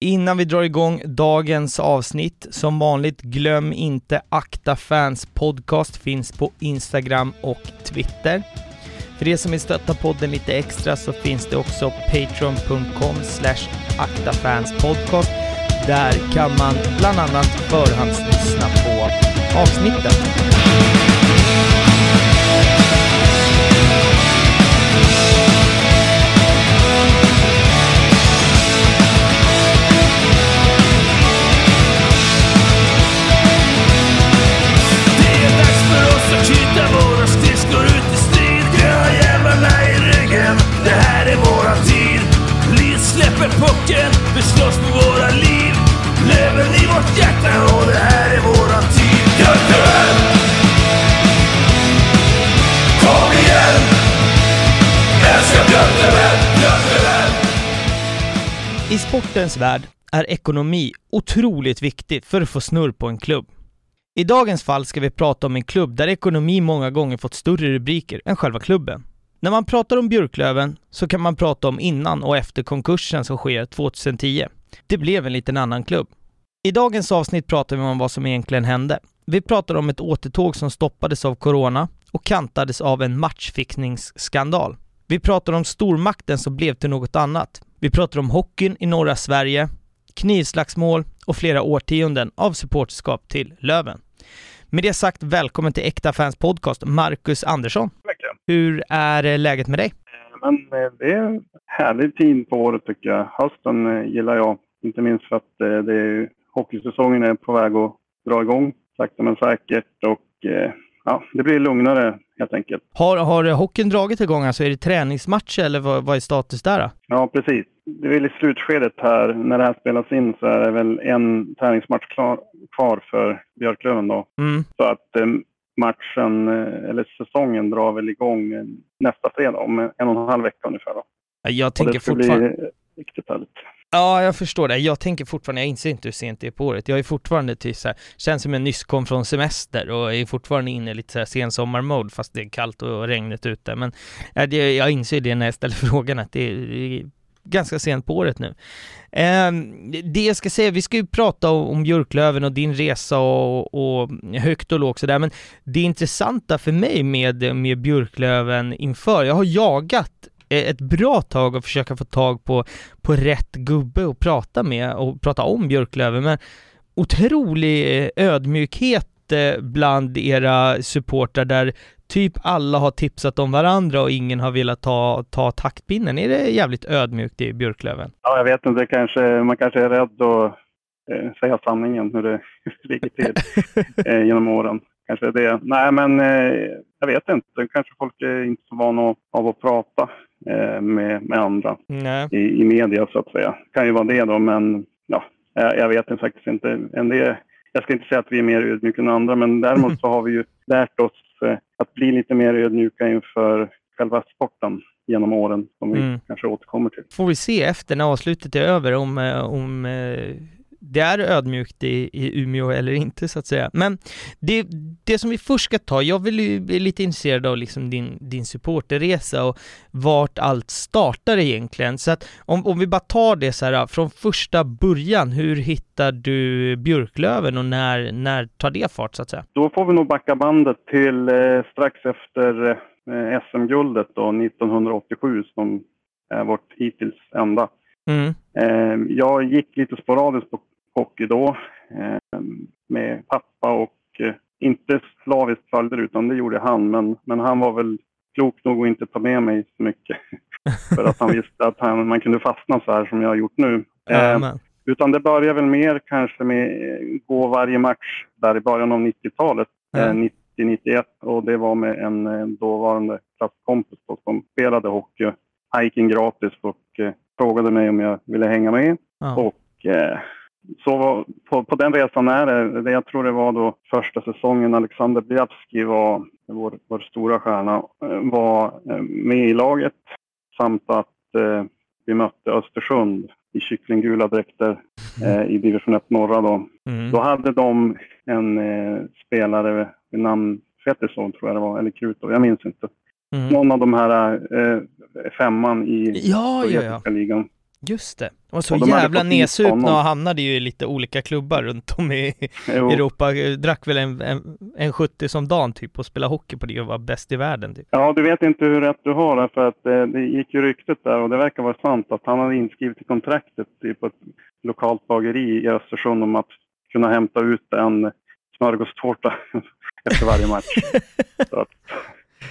Innan vi drar igång dagens avsnitt, som vanligt glöm inte Akta Fans Podcast finns på Instagram och Twitter. För er som vill stötta podden lite extra så finns det också patreon.com slash aktafanspodcast. Där kan man bland annat förhandslyssna på avsnitten. Släpper pucken, vi slåss för våra liv Lever i vårt hjärta och det här är våran tid Björklöven! Kom igen! Älskar Björklöven, Björklöven! I sportens värld är ekonomi otroligt viktigt för att få snurr på en klubb. I dagens fall ska vi prata om en klubb där ekonomi många gånger fått större rubriker än själva klubben. När man pratar om Björklöven så kan man prata om innan och efter konkursen som sker 2010. Det blev en liten annan klubb. I dagens avsnitt pratar vi om vad som egentligen hände. Vi pratar om ett återtåg som stoppades av corona och kantades av en matchfixningsskandal. Vi pratar om stormakten som blev till något annat. Vi pratar om hockeyn i norra Sverige, knivslagsmål och flera årtionden av supporterskap till Löven. Med det sagt, välkommen till Äkta Fans Podcast, Marcus Andersson. Tack. Hur är eh, läget med dig? Men eh, det är en härlig tid på året tycker jag. Hösten eh, gillar jag. Inte minst för att eh, det är, hockeysäsongen är på väg att dra igång sakta men säkert. Och eh, ja, det blir lugnare helt enkelt. Har, har hockeyn dragit igång? Alltså är det träningsmatcher eller vad, vad är status där? Då? Ja, precis. Det är väl i slutskedet här. När det här spelas in så är det väl en träningsmatch klar, kvar för Björklöven då. Mm. Så att eh, matchen, eh, eller säsongen, drar väl igång eh, nästa fredag om en och en halv vecka ungefär. Då. Jag tänker fortfarande... bli riktigt härligt. Ja, jag förstår det. Jag tänker fortfarande, jag inser inte hur sent det är på året. Jag är fortfarande till så här, känns som jag nyss kom från semester och är fortfarande inne i lite så här sensommarmode fast det är kallt och regnigt ute. Men det, jag inser det när jag ställer frågan att det är ganska sent på året nu. Ehm, det jag ska säga, vi ska ju prata om, om Björklöven och din resa och, och högt och lågt sådär, men det intressanta för mig med, med Björklöven inför, jag har jagat e, ett bra tag och försöka få tag på, på rätt gubbe att prata med och prata om Björklöven, men otrolig eh, ödmjukhet eh, bland era supportrar där typ alla har tipsat om varandra och ingen har velat ta, ta taktpinnen. Är det jävligt ödmjukt i Björklöven? Ja, jag vet inte. Kanske, man kanske är rädd att eh, säga sanningen hur det ligger till eh, genom åren. Kanske det. Nej, men eh, jag vet inte. Kanske folk är inte så vana av att prata eh, med, med andra Nej. i, i media så att säga. kan ju vara det då, men ja, jag, jag vet inte, faktiskt inte. En del, jag ska inte säga att vi är mer ödmjuka än andra, men däremot så har vi ju lärt oss eh, att bli lite mer ödmjuka inför själva sporten genom åren, som vi Mm. kanske återkommer till. Får vi se efter när avslutet är över om, eh, om eh, det är ödmjukt i, i Umeå eller inte så att säga. Men det, det som vi först ska ta, jag vill ju bli lite intresserad av liksom din, din supporterresa och vart allt startar egentligen. Så att om, om vi bara tar det så här från första början, hur hittar du Björklöven och när, när tar det fart så att säga? Då får vi nog backa bandet till eh, strax efter eh, SM-guldet då, 1987 som är vårt hittills enda. Mm. Eh, jag gick lite sporadiskt på hockey då eh, med pappa och eh, inte slaviskt följde utan det gjorde han. Men, men han var väl klok nog att inte ta med mig så mycket. För att han visste att han, man kunde fastna så här som jag har gjort nu. Eh, utan det började väl mer kanske med eh, gå varje match där i början av 90-talet. Ja. Eh, 90-91 och det var med en dåvarande klasskompis då, som spelade hockey. Han gick in gratis och eh, frågade mig om jag ville hänga med. Ja. Och så på, på den resan är det, jag tror det var då första säsongen Alexander Bialski var vår, vår stora stjärna, eh, var eh, med i laget samt att eh, vi mötte Östersund i kycklinggula dräkter eh, i division 1 norra då. Mm. Då hade de en eh, spelare vid namn Fettersson tror jag det var, eller Krutov, jag minns inte. Mm. Någon av de här eh, femman i Ja, ja, ja. sovjetiska ligan. Just det. Och så Och jävla nedsupna och hamnade ju i lite olika klubbar runt om i Jo. Europa. Drack väl en, en, en 70 som dan typ och spelade hockey på det och var bäst i världen typ. Ja, du vet inte hur rätt du har där, för att eh, det gick ju ryktet där och det verkar vara sant att han hade inskrivet i kontraktet i- på ett lokalt bageri i Östersund om att kunna hämta ut en smörgåstårta efter varje match. Att,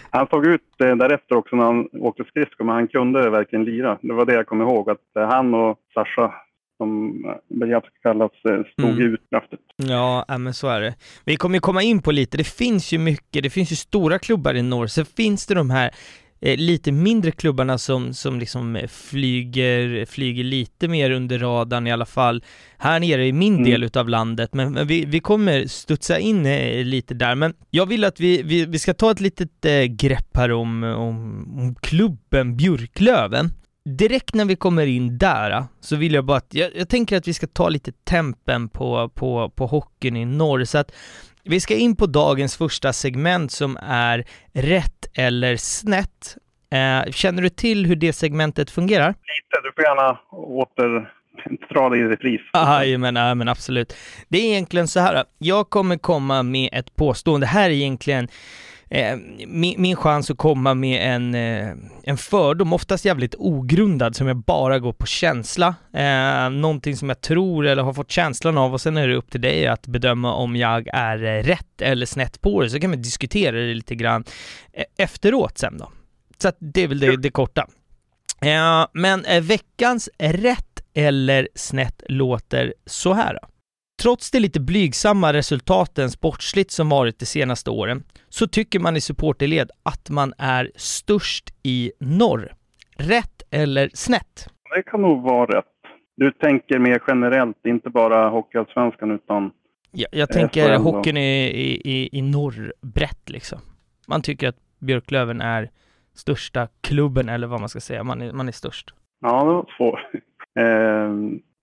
han såg ut eh, därefter också när han åkte skridskor, men han kunde verkligen lira. Det var det jag kom ihåg, att eh, han och Sasha, som eh, Beljavski kallas, eh, stod Mm. ut kraftigt. Ja, men så är det. Vi kommer ju komma in på lite, det finns ju mycket, det finns ju stora klubbar i norr, sen finns det de här eh, lite mindre klubbarna som, som liksom eh, flyger, flyger lite mer under radarn i alla fall här nere i min Mm. del utav landet, men, men vi, vi kommer studsa in eh, lite där, men jag vill att vi, vi, vi ska ta ett litet eh, grepp här om, om, om klubben Björklöven. Direkt när vi kommer in där eh, så vill jag bara att, jag, jag tänker att vi ska ta lite tempen på, på, på hockeyn i norr, så att vi ska in på dagens första segment som är rätt eller snett. Eh, känner du till hur det segmentet fungerar? Lite, du får gärna åter dra det i repris. Jajamän, ja, men absolut. Det är egentligen så här, jag kommer komma med ett påstående, det här är egentligen eh, min, min chans att komma med en, eh, en fördom, oftast jävligt ogrundad, som jag bara går på känsla. Eh, någonting som jag tror eller har fått känslan av och sen är det upp till dig att bedöma om jag är eh, rätt eller snett på det, så kan vi diskutera det lite grann eh, efteråt sen då. Så att det är väl det, det korta. Men veckans rätt eller snett låter så här. då. Trots de lite blygsamma resultaten sportsligt som varit de senaste åren så tycker man i supporterled att man är störst i norr. Rätt eller snett? Det kan nog vara rätt. Du tänker mer generellt, inte bara Hockeyallsvenskan utan... Jag, jag tänker ändå- hockeyn i, i, i, i norr brett liksom. Man tycker att Björklöven är största klubben eller vad man ska säga, man är, man är störst. Ja, det var svårt. Eh,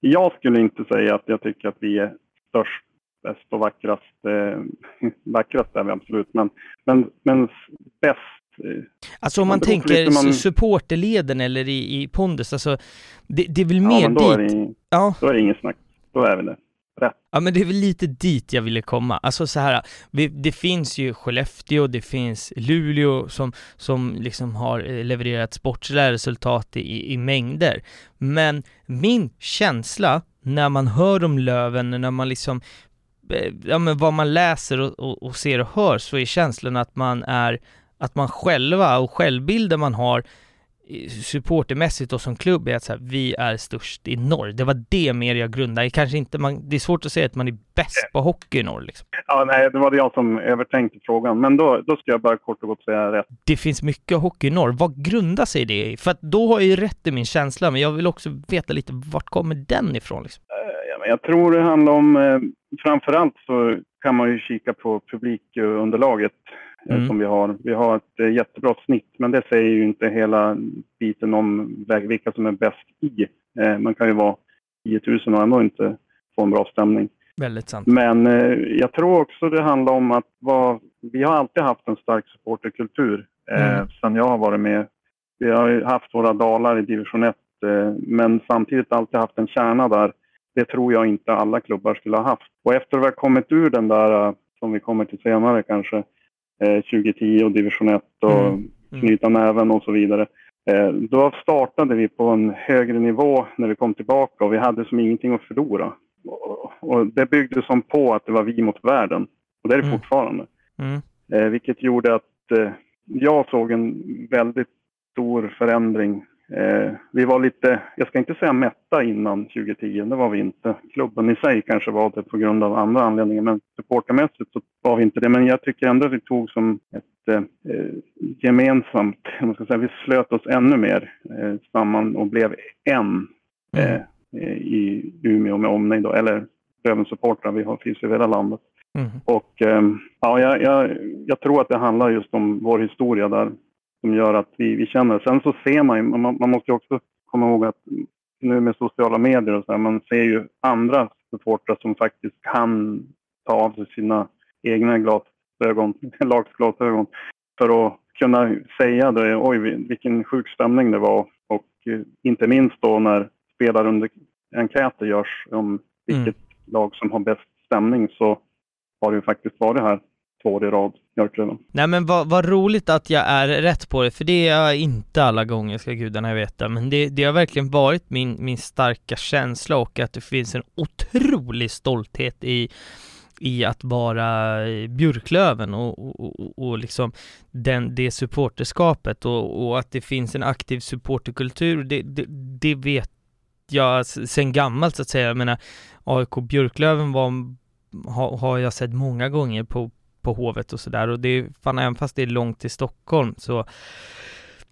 jag skulle inte säga att jag tycker att vi är störst, bäst och vackrast. Eh, vackrast är vi absolut, men, men, men bäst. Eh, Alltså om Ja, man tänker lite man- su- supporterleden eller i, i pondus, alltså det, det är väl ja, mer men då är, dit. det, Ja, då är det inget snack. Då är vi det. ja, men det är väl lite dit jag ville komma. Alltså så här, det finns ju Skellefteå, det finns Luleå som, som liksom har eh, levererat sportsliga resultat i, i mängder. Men min känsla när man hör om Löven, när man liksom ja men vad man läser och, och, och ser och hör så är känslan att man är, att man själva och självbilden man har supportermässigt och som klubb är att så här, vi är störst i norr. Det var det mer jag grundade. Kanske inte man, det är svårt att säga att man är bäst på hockey i norr liksom. Ja, nej, det var det jag som övertänkte frågan. Men då, då ska jag bara kort och gott säga rätt. Det finns mycket hockey i norr. Vad grundar sig det i? För att då har jag ju rätt i min känsla, men jag vill också veta lite vart kommer den ifrån liksom? Jag tror det handlar om, eh, framförallt så kan man ju kika på publikunderlaget eh, Mm. som vi har. Vi har ett eh, jättebra snitt, men det säger ju inte hela biten om vilka som är bäst i. Eh, Man kan ju vara 10 000 och ändå inte få en bra stämning. Väldigt sant. Men eh, jag tror också det handlar om att vad, vi har alltid haft en stark supporterkultur eh, Mm. sedan jag har varit med. Vi har ju haft våra dalar i division 1 eh, men samtidigt alltid haft en kärna där. Det tror jag inte alla klubbar skulle ha haft. Och efter att vi har kommit ur den där, eh, som vi kommer till senare kanske, eh, 2010 och division 1 och Mm. Mm. knyta näven och så vidare. Eh, Då startade vi på en högre nivå när vi kom tillbaka och vi hade som ingenting att förlora. Och- Och det byggde som på att det var vi mot världen. Och det är det Mm. fortfarande. Mm. Eh, vilket gjorde att eh, jag såg en väldigt stor förändring. Eh, vi var lite, jag ska inte säga mätta innan 2010, det var vi inte. Klubben i sig kanske var det på grund av andra anledningar, men supportermässigt så var vi inte det. Men jag tycker ändå att vi tog som ett eh, eh, gemensamt, man ska säga, vi slöt oss ännu mer eh, samman och blev en eh, Mm. i Umeå med omnejd, då, eller Löven-supportrar, vi har, finns i hela landet. Mm. Och ehm, ja, jag, jag, jag tror att det handlar just om vår historia där som gör att vi, vi känner. Sen så ser man ju, man, man måste ju också komma ihåg att nu med sociala medier och så här, man ser ju andra supportrar som faktiskt kan ta av sig sina egna glasögon, lagsglasögon för att kunna säga det, oj vilken sjuk stämning det var. Och eh, inte minst då när spelarenkäter görs om vilket lag som har bäst stämning så har det ju faktiskt varit här två år i rad, Björklöven. Nej men vad, vad roligt att jag är rätt på det, för det är jag inte alla gånger ska gudarna veta, men det, det har verkligen varit min, min starka känsla och att det finns en otrolig stolthet i i att vara Björklöven och, och, och, och liksom den, det supporterskapet och, och, att det finns en aktiv supporterkultur, det, det, det vet jag sen gammalt så att säga. Jag menar, AIK Björklöven var, har, har jag sett många gånger på, på Hovet och sådär. Och det är fan även fast det är långt till Stockholm så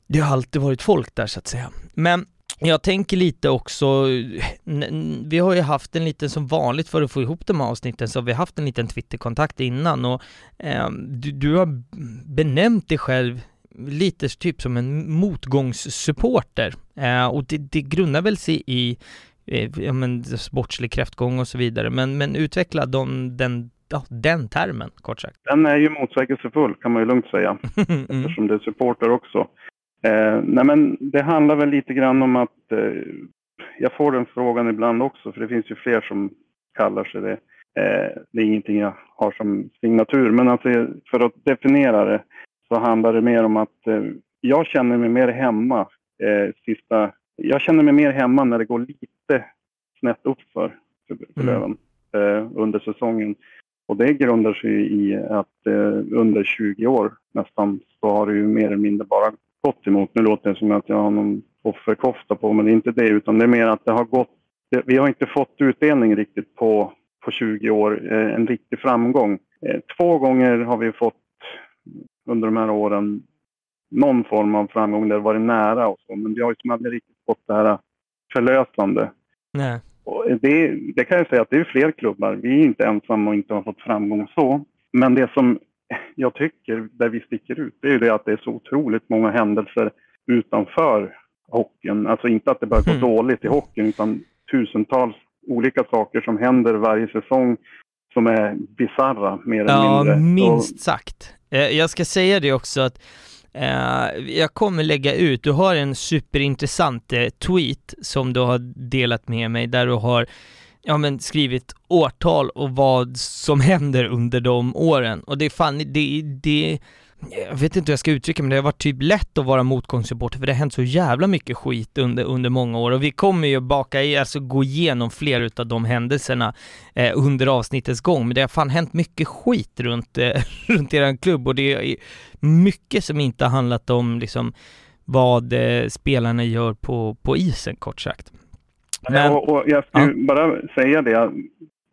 det har alltid varit folk där så att säga. Men jag tänker lite också, vi har ju haft en liten, som vanligt för att få ihop de här avsnitten, så har vi haft en liten Twitterkontakt innan och eh, du, du, har benämnt dig själv lite typ som en motgångssupporter. Eh, och det, det grundar väl sig i eh, ja, men, sportslig kräftgång och så vidare, men, men utveckla de, den, ja, den termen kort sagt. Den är ju motsägelsefull kan man ju lugnt säga, mm. eftersom det är supporter också. Eh, nej men det handlar väl lite grann om att eh, jag får den frågan ibland också, för det finns ju fler som kallar sig det. Eh, det är ingenting jag har som signatur, men alltså, för att definiera det så handlar det mer om att eh, jag känner mig mer hemma eh, sista... Jag känner mig mer hemma när det går lite snett uppför för, för mm. Löven eh, under säsongen. Och det grundar sig i att eh, under 20 år nästan så har det ju mer eller mindre bara gått emot. Nu låter det som att jag har någon offerkofta på, men det är inte det utan det är mer att det har gått. Det, vi har inte fått utdelning riktigt på, på 20 år, eh, en riktig framgång. Eh, två gånger har vi fått under de här åren någon form av framgång där det varit nära och så, men vi har ju som aldrig riktigt fått det här förlösande. Nej. Det, det kan jag säga att det är fler klubbar. Vi är inte ensamma och inte har fått framgång så. Men det som jag tycker, där vi sticker ut, det är ju det att det är så otroligt många händelser utanför hockeyn. Alltså inte att det börjar gå mm. dåligt i hockeyn, utan tusentals olika saker som händer varje säsong som är bizarra mer eller ja, mindre. Ja, minst sagt. Eh, jag ska säga det också att Eh, jag kommer lägga ut, du har en superintressant eh, tweet som du har delat med mig där du har ja men skrivit årtal och vad som händer under de åren. Och det är fan, det, det jag vet inte hur jag ska uttrycka men det har varit typ lätt att vara motgångssupporter för det har hänt så jävla mycket skit under, under många år och vi kommer ju baka i, alltså gå igenom fler utav de händelserna eh, under avsnittets gång men det har fan hänt mycket skit runt, eh, runt eran klubb och det är mycket som inte har handlat om liksom vad eh, spelarna gör på, på isen kort sagt. Men, och, och jag skulle ja. bara säga det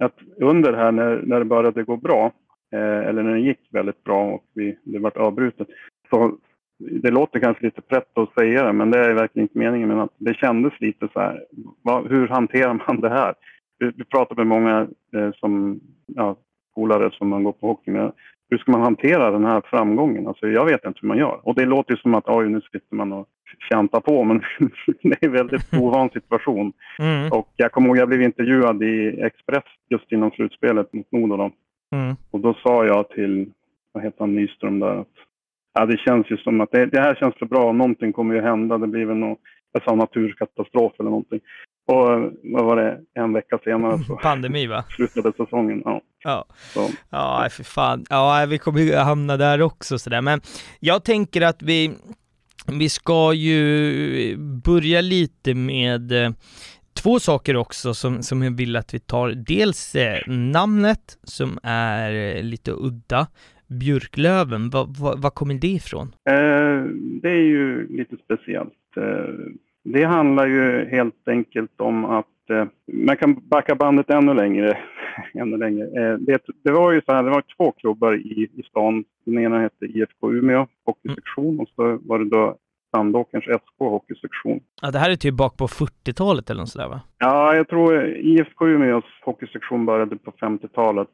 att under här när, när det började gå bra, eller när det gick väldigt bra och vi, det vart avbrutet, så det låter kanske lite prätt att säga det, men det är verkligen inte meningen. Men att det kändes lite så här, vad, hur hanterar man det här? Vi, vi pratar med många eh, som, ja, polare som man går på hockey med hur ska man hantera den här framgången? Alltså, jag vet inte hur man gör. Och det låter som att oj, nu sitter man och tjantar på, men det är en väldigt ovan situation. Mm. Och jag kommer ihåg, jag blev intervjuad i Express just innan slutspelet mot Modo. Mm. Och då sa jag till, vad heter han, Nyström där, att ja, det känns ju som att det, det här känns för bra, någonting kommer ju hända, det blir väl någon, jag sa naturkatastrof eller någonting. Och vad var det, en vecka senare så Pandemi va? slutade säsongen. Ja, ja. Så. ja för fan. Ja, vi kommer ju hamna där också sådär. Men jag tänker att vi, vi ska ju börja lite med eh, två saker också som, som jag vill att vi tar. Dels eh, namnet som är eh, lite udda. Björklöven, vad va, va kommer det ifrån? Eh, det är ju lite speciellt. Eh, det handlar ju helt enkelt om att eh, man kan backa bandet ännu längre. ännu längre. Eh, det, det, var ju så här, det var två klubbar i, i stan. Den ena hette IFK Umeå hockeysektion mm. och så var det då Sandåkerns SK hockeysektion. Ja, det här är typ bak på 40-talet eller något sådär va? Ja, jag tror IFK Umeås hockeysektion började på 50-talet.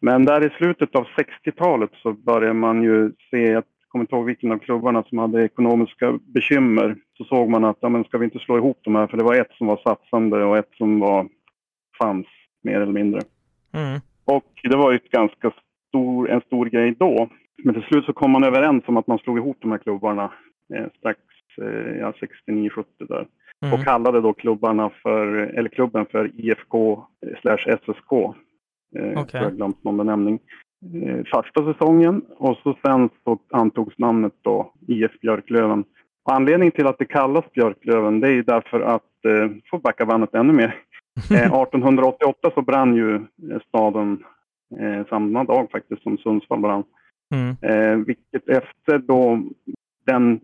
Men där i slutet av 60-talet så började man ju se att kommer inte ihåg vilken av klubbarna som hade ekonomiska bekymmer, så såg man att ja, men ska vi inte slå ihop de här? För det var ett som var satsande och ett som var, fanns mer eller mindre. Mm. Och det var ju ett ganska stor, en stor grej då. Men till slut så kom man överens om att man slog ihop de här klubbarna strax eh, ja, 69-70 där. och kallade då klubbarna för, eller klubben för IFK slash SSK. Eh, Okej. Jag har glömt någon benämning. Eh, första säsongen och så sen så antogs namnet då IF Björklöven. Och anledningen till att det kallas Björklöven det är ju därför att, eh, får backa bandet ännu mer, eh, 1888 så brann ju eh, staden eh, samma dag faktiskt som Sundsvall brann. Mm. Eh, vilket efter då den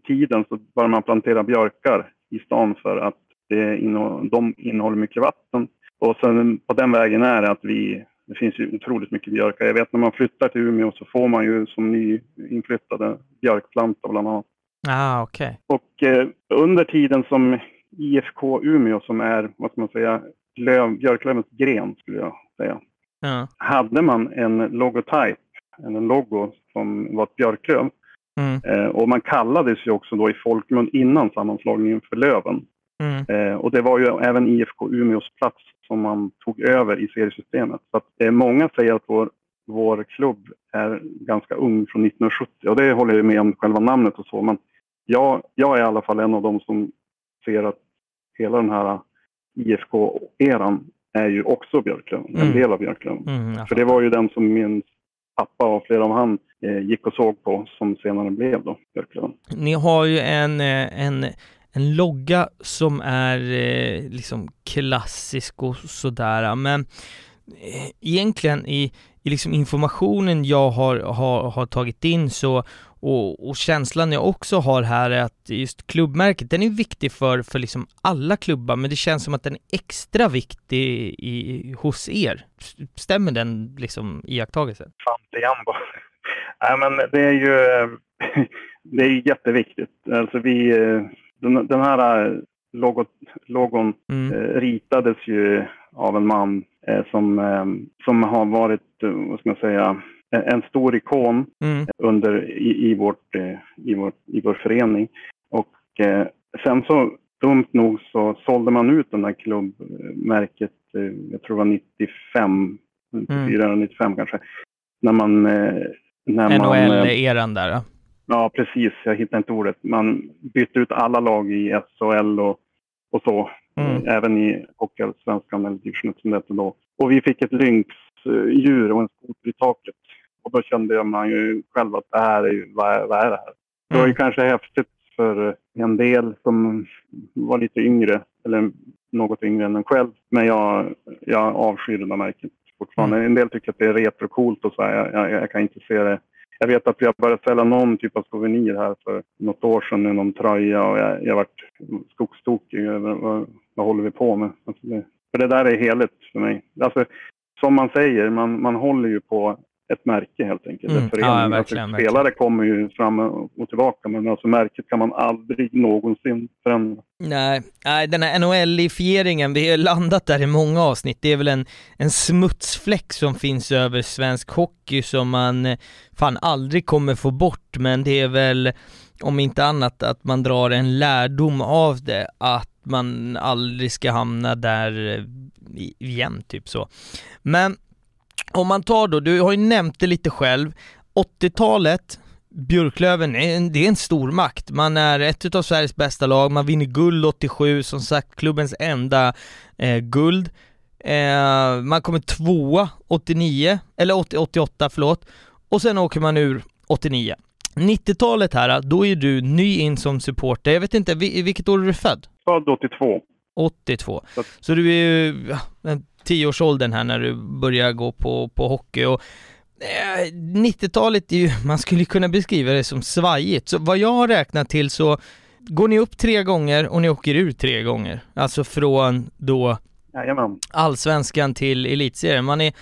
tiden så började man plantera björkar i stan för att det innehåller, de innehåller mycket vatten. Och sen på den vägen är det att vi, det finns ju otroligt mycket björkar. Jag vet när man flyttar till Umeå så får man ju som nyinflyttade björkplantor bland annat. Ah, okej. Och eh, under tiden som IFK Umeå som är, vad ska man säga, löv, björklövens gren skulle jag säga Ja. hade man en logotyp, en logo som var ett björklöv. Mm. Eh, och man kallades ju också då i folkmun innan sammanslagningen för Löven. Mm. Eh, och det var ju även IFK Umeås plats som man tog över i seriesystemet. Så att, eh, många säger att vår, vår klubb är ganska ung från 1970 och det håller jag med om själva namnet och så. Men jag, jag är i alla fall en av dem som ser att hela den här IFK-eran är ju också Björklöven, en Mm. del av Björklöven. Mm. För det var ju den som min pappa och flera av han gick och såg på som senare blev då Björklöven. Ni har ju en, eh, en, en logga som är eh, liksom klassisk och sådär, men eh, egentligen i, i liksom informationen jag har, har, har tagit in så och, och känslan jag också har här är att just klubbmärket, den är viktig för, för liksom alla klubbar, men det känns som att den är extra viktig i, hos er. Stämmer den liksom iakttagelsen? Fante Jambo. Nej men det är ju eh, det är jätteviktigt. Alltså vi, eh, den, den här eh, logot, logon Mm. ritades ju av en man som, som har varit, vad ska man säga, en, stor ikon Mm. under, i, i, vårt, i, vårt, i vår förening. Och sen så dumt nog så sålde man ut den där klubbmärket, jag tror det var 95, 94 eller 95 kanske. När man... När man eh, NHL-eran där. ja. Ja, precis. Jag hittar inte ordet. Man bytte ut alla lag i SHL och, och så. Mm. Eh, Även i Hockeyallsvenskan eller division 1 som det hette då. Och vi fick ett lynxdjur och en skoter i taket. Och då kände man ju själv att det här är ju, vad är, vad är det här? Det var ju Mm. kanske häftigt för en del som var lite yngre, eller något yngre än en själv. Men jag, jag avskyr det där märket fortfarande. Mm. En del tycker att det är retrocoolt och så här. Jag, jag, jag kan inte se det. Jag vet att vi har börjat sälja någon typ av souvenir här för något år sedan, med någon tröja och jag, jag varit skogstokig över vad, vad håller vi på med. Alltså det, för det där är heligt för mig. Alltså, som man säger, man, man håller ju på ett märke helt enkelt. Mm. En förening. Ja, alltså, verkligen, spelare kommer ju fram och tillbaka men alltså märket kan man aldrig någonsin förändra. Nej, nej, den här NHL-ifieringen, vi har landat där i många avsnitt, det är väl en, en smutsfläck som finns över svensk hockey som man eh, fan aldrig kommer få bort, men det är väl om inte annat att man drar en lärdom av det, att man aldrig ska hamna där eh, igen, typ så. Men om man tar då, du har ju nämnt det lite själv, 80-talet, Björklöven, är en, det är en stor makt. Man är ett av Sveriges bästa lag, man vinner guld 87, som sagt klubbens enda eh, guld. Eh, man kommer tvåa 89, eller 80, 88 förlåt, och sen åker man ur 89. 90-talet här, då är du ny in som supporter. Jag vet inte, vi- vilket år är du född? Född 82. 82. Så- Så du är ju 10-årsåldern här när du börjar gå på, på hockey och eh, 90-talet är ju, man skulle kunna beskriva det som svajigt. Så vad jag har räknat till så går ni upp tre gånger och ni åker ur tre gånger. Alltså från då Jajamän. allsvenskan till elitserien. Man är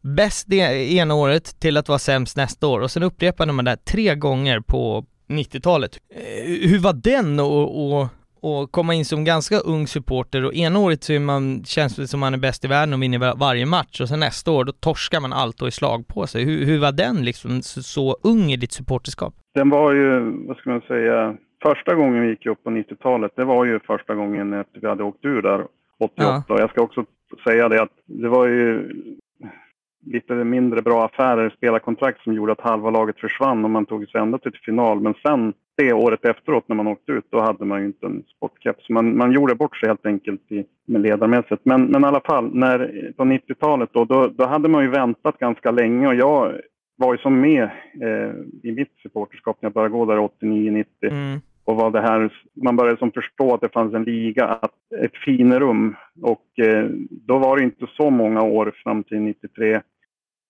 bäst det ena året till att vara sämst nästa år och sen upprepade man det här tre gånger på 90-talet. Eh, Hur var den och, och, och komma in som ganska ung supporter och ena året så man, känns det som man är bäst i världen och vinner var- varje match och sen nästa år då torskar man allt och är slag på sig. Hur, hur var den liksom så, så ung i ditt supporterskap? Den var ju, vad ska man säga, första gången vi gick upp på 90-talet, det var ju första gången efter vi hade åkt ur där 88. Ja. Och jag ska också säga det att det var ju, lite mindre bra affärer, spelarkontrakt som gjorde att halva laget försvann och man tog sig ända till final. Men sen det året efteråt när man åkte ut, då hade man ju inte en sportkeps. Man, man gjorde bort sig helt enkelt i, med ledarmässigt. Men, men i alla fall, när, på 90-talet då, då, då hade man ju väntat ganska länge och jag var ju som med eh, i mitt supporterskap när jag började gå där 89-90. Mm. Och vad det här, man började som förstå att det fanns en liga, att, ett finrum. Och eh, då var det inte så många år fram till 93.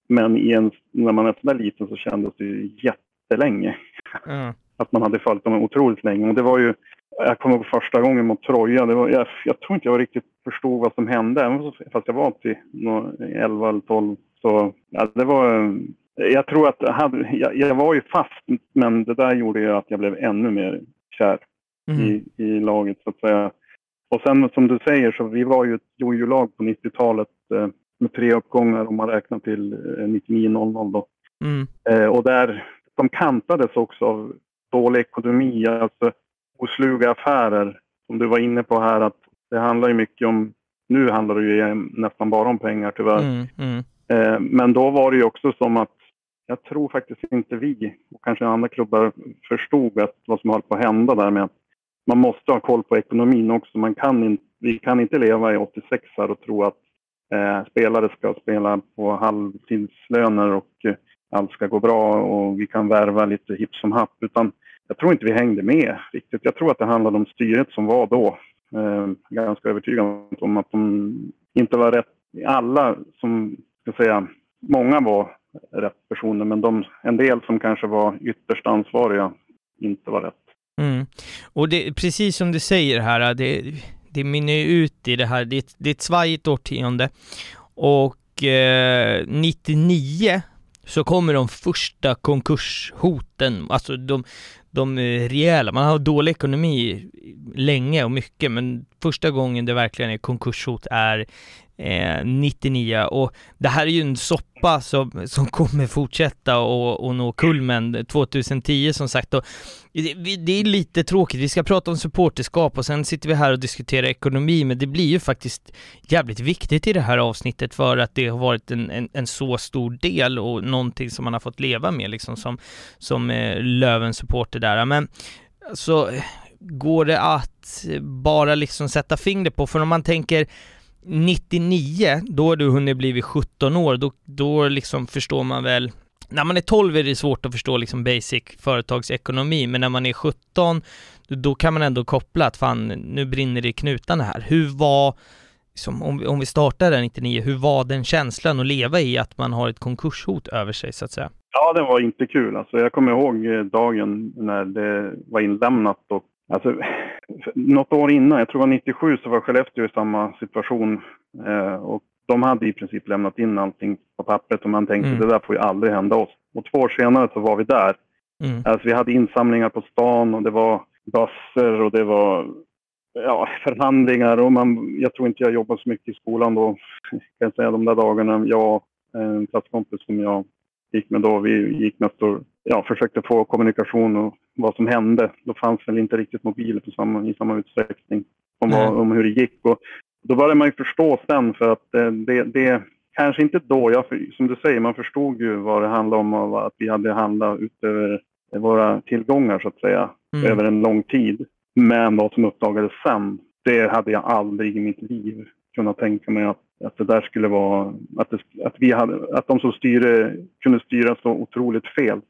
Men en, när man är sådär liten så kändes det ju jättelänge. Mm. Att man hade följt dem otroligt länge. Och det var ju, jag kommer ihåg första gången mot Troja. Det var, jag, jag tror inte jag riktigt förstod vad som hände. Även fast jag var till 11 eller 12. Så ja, det var jag tror att hade, jag, jag, var ju fast, men det där gjorde ju att jag blev ännu mer kär mm. i, i laget så att säga. Och sen som du säger så vi var ju ett jojo-lag på 90-talet eh, med tre uppgångar om man räknar till eh, 99-00 då. Mm. Eh, och där, de kantades också av dålig ekonomi, alltså osluga affärer. Som du var inne på här att det handlar ju mycket om, nu handlar det ju nästan bara om pengar tyvärr. Mm, mm. Eh, men då var det ju också som att jag tror faktiskt inte vi och kanske andra klubbar förstod att vad som höll på att hända där med att man måste ha koll på ekonomin också. Man kan in, vi kan inte leva i 86 här och tro att eh, spelare ska spela på halvtidslöner och eh, allt ska gå bra och vi kan värva lite hipp som happ. Utan jag tror inte vi hängde med riktigt. Jag tror att det handlade om styret som var då. Eh, ganska övertygad om att de inte var rätt. Alla som, ska säga, många var rätt personer, men de, en del som kanske var ytterst ansvariga inte var rätt. Mm. Och det, precis som du säger här, det, det minner ut i det här, det, det är ett svajigt årtionde. Och eh, 99 så kommer de första konkurshoten, alltså de, de eh, rejäla, man har dålig ekonomi länge och mycket, men första gången det verkligen är konkurshot är eh, 99 och det här är ju en soppa som, som kommer fortsätta och, och nå kulmen 2010 som sagt. Och det, det, är lite tråkigt, vi ska prata om supporterskap och sen sitter vi här och diskuterar ekonomi men det blir ju faktiskt jävligt viktigt i det här avsnittet för att det har varit en, en, en så stor del och någonting som man har fått leva med liksom som, som eh, supporter där. Men så går det att bara liksom sätta fingret på, för om man tänker 99, då har du hunnit blivit 17 år, då, då liksom förstår man väl när man är 12 är det svårt att förstå liksom basic företagsekonomi, men när man är 17, då kan man ändå koppla att fan, nu brinner det i knutarna här. Hur var, liksom, om, vi, om vi startar där 99, hur var den känslan att leva i att man har ett konkurshot över sig så att säga? Ja, det var inte kul. Alltså, jag kommer ihåg eh, dagen när det var inlämnat och Alltså, något år innan, jag tror det var 97, så var Skellefteå i samma situation. Eh, och de hade i princip lämnat in allting på pappret och man tänkte mm. det där får ju aldrig hända oss. Och två år senare så var vi där. Mm. Alltså, vi hade insamlingar på stan och det var bössor och det var ja, förhandlingar. Och man, jag tror inte jag jobbade så mycket i skolan då, kan jag säga, de där dagarna. Jag och en klasskompis som jag gick med då, vi gick mest och ja, försökte få kommunikation och vad som hände. Då fanns väl inte riktigt mobiler på samma, i samma utsträckning om, vad, om hur det gick. Och då började man ju förstå sen för att eh, det, det kanske inte då, jag, som du säger, man förstod ju vad det handlade om och att vi hade handlat utöver våra tillgångar så att säga, mm. över en lång tid. Men vad som uppdagades sen, det hade jag aldrig i mitt liv kunnat tänka mig att, att det där skulle vara, att, det, att, vi hade, att de som styrde kunde styra så otroligt fel.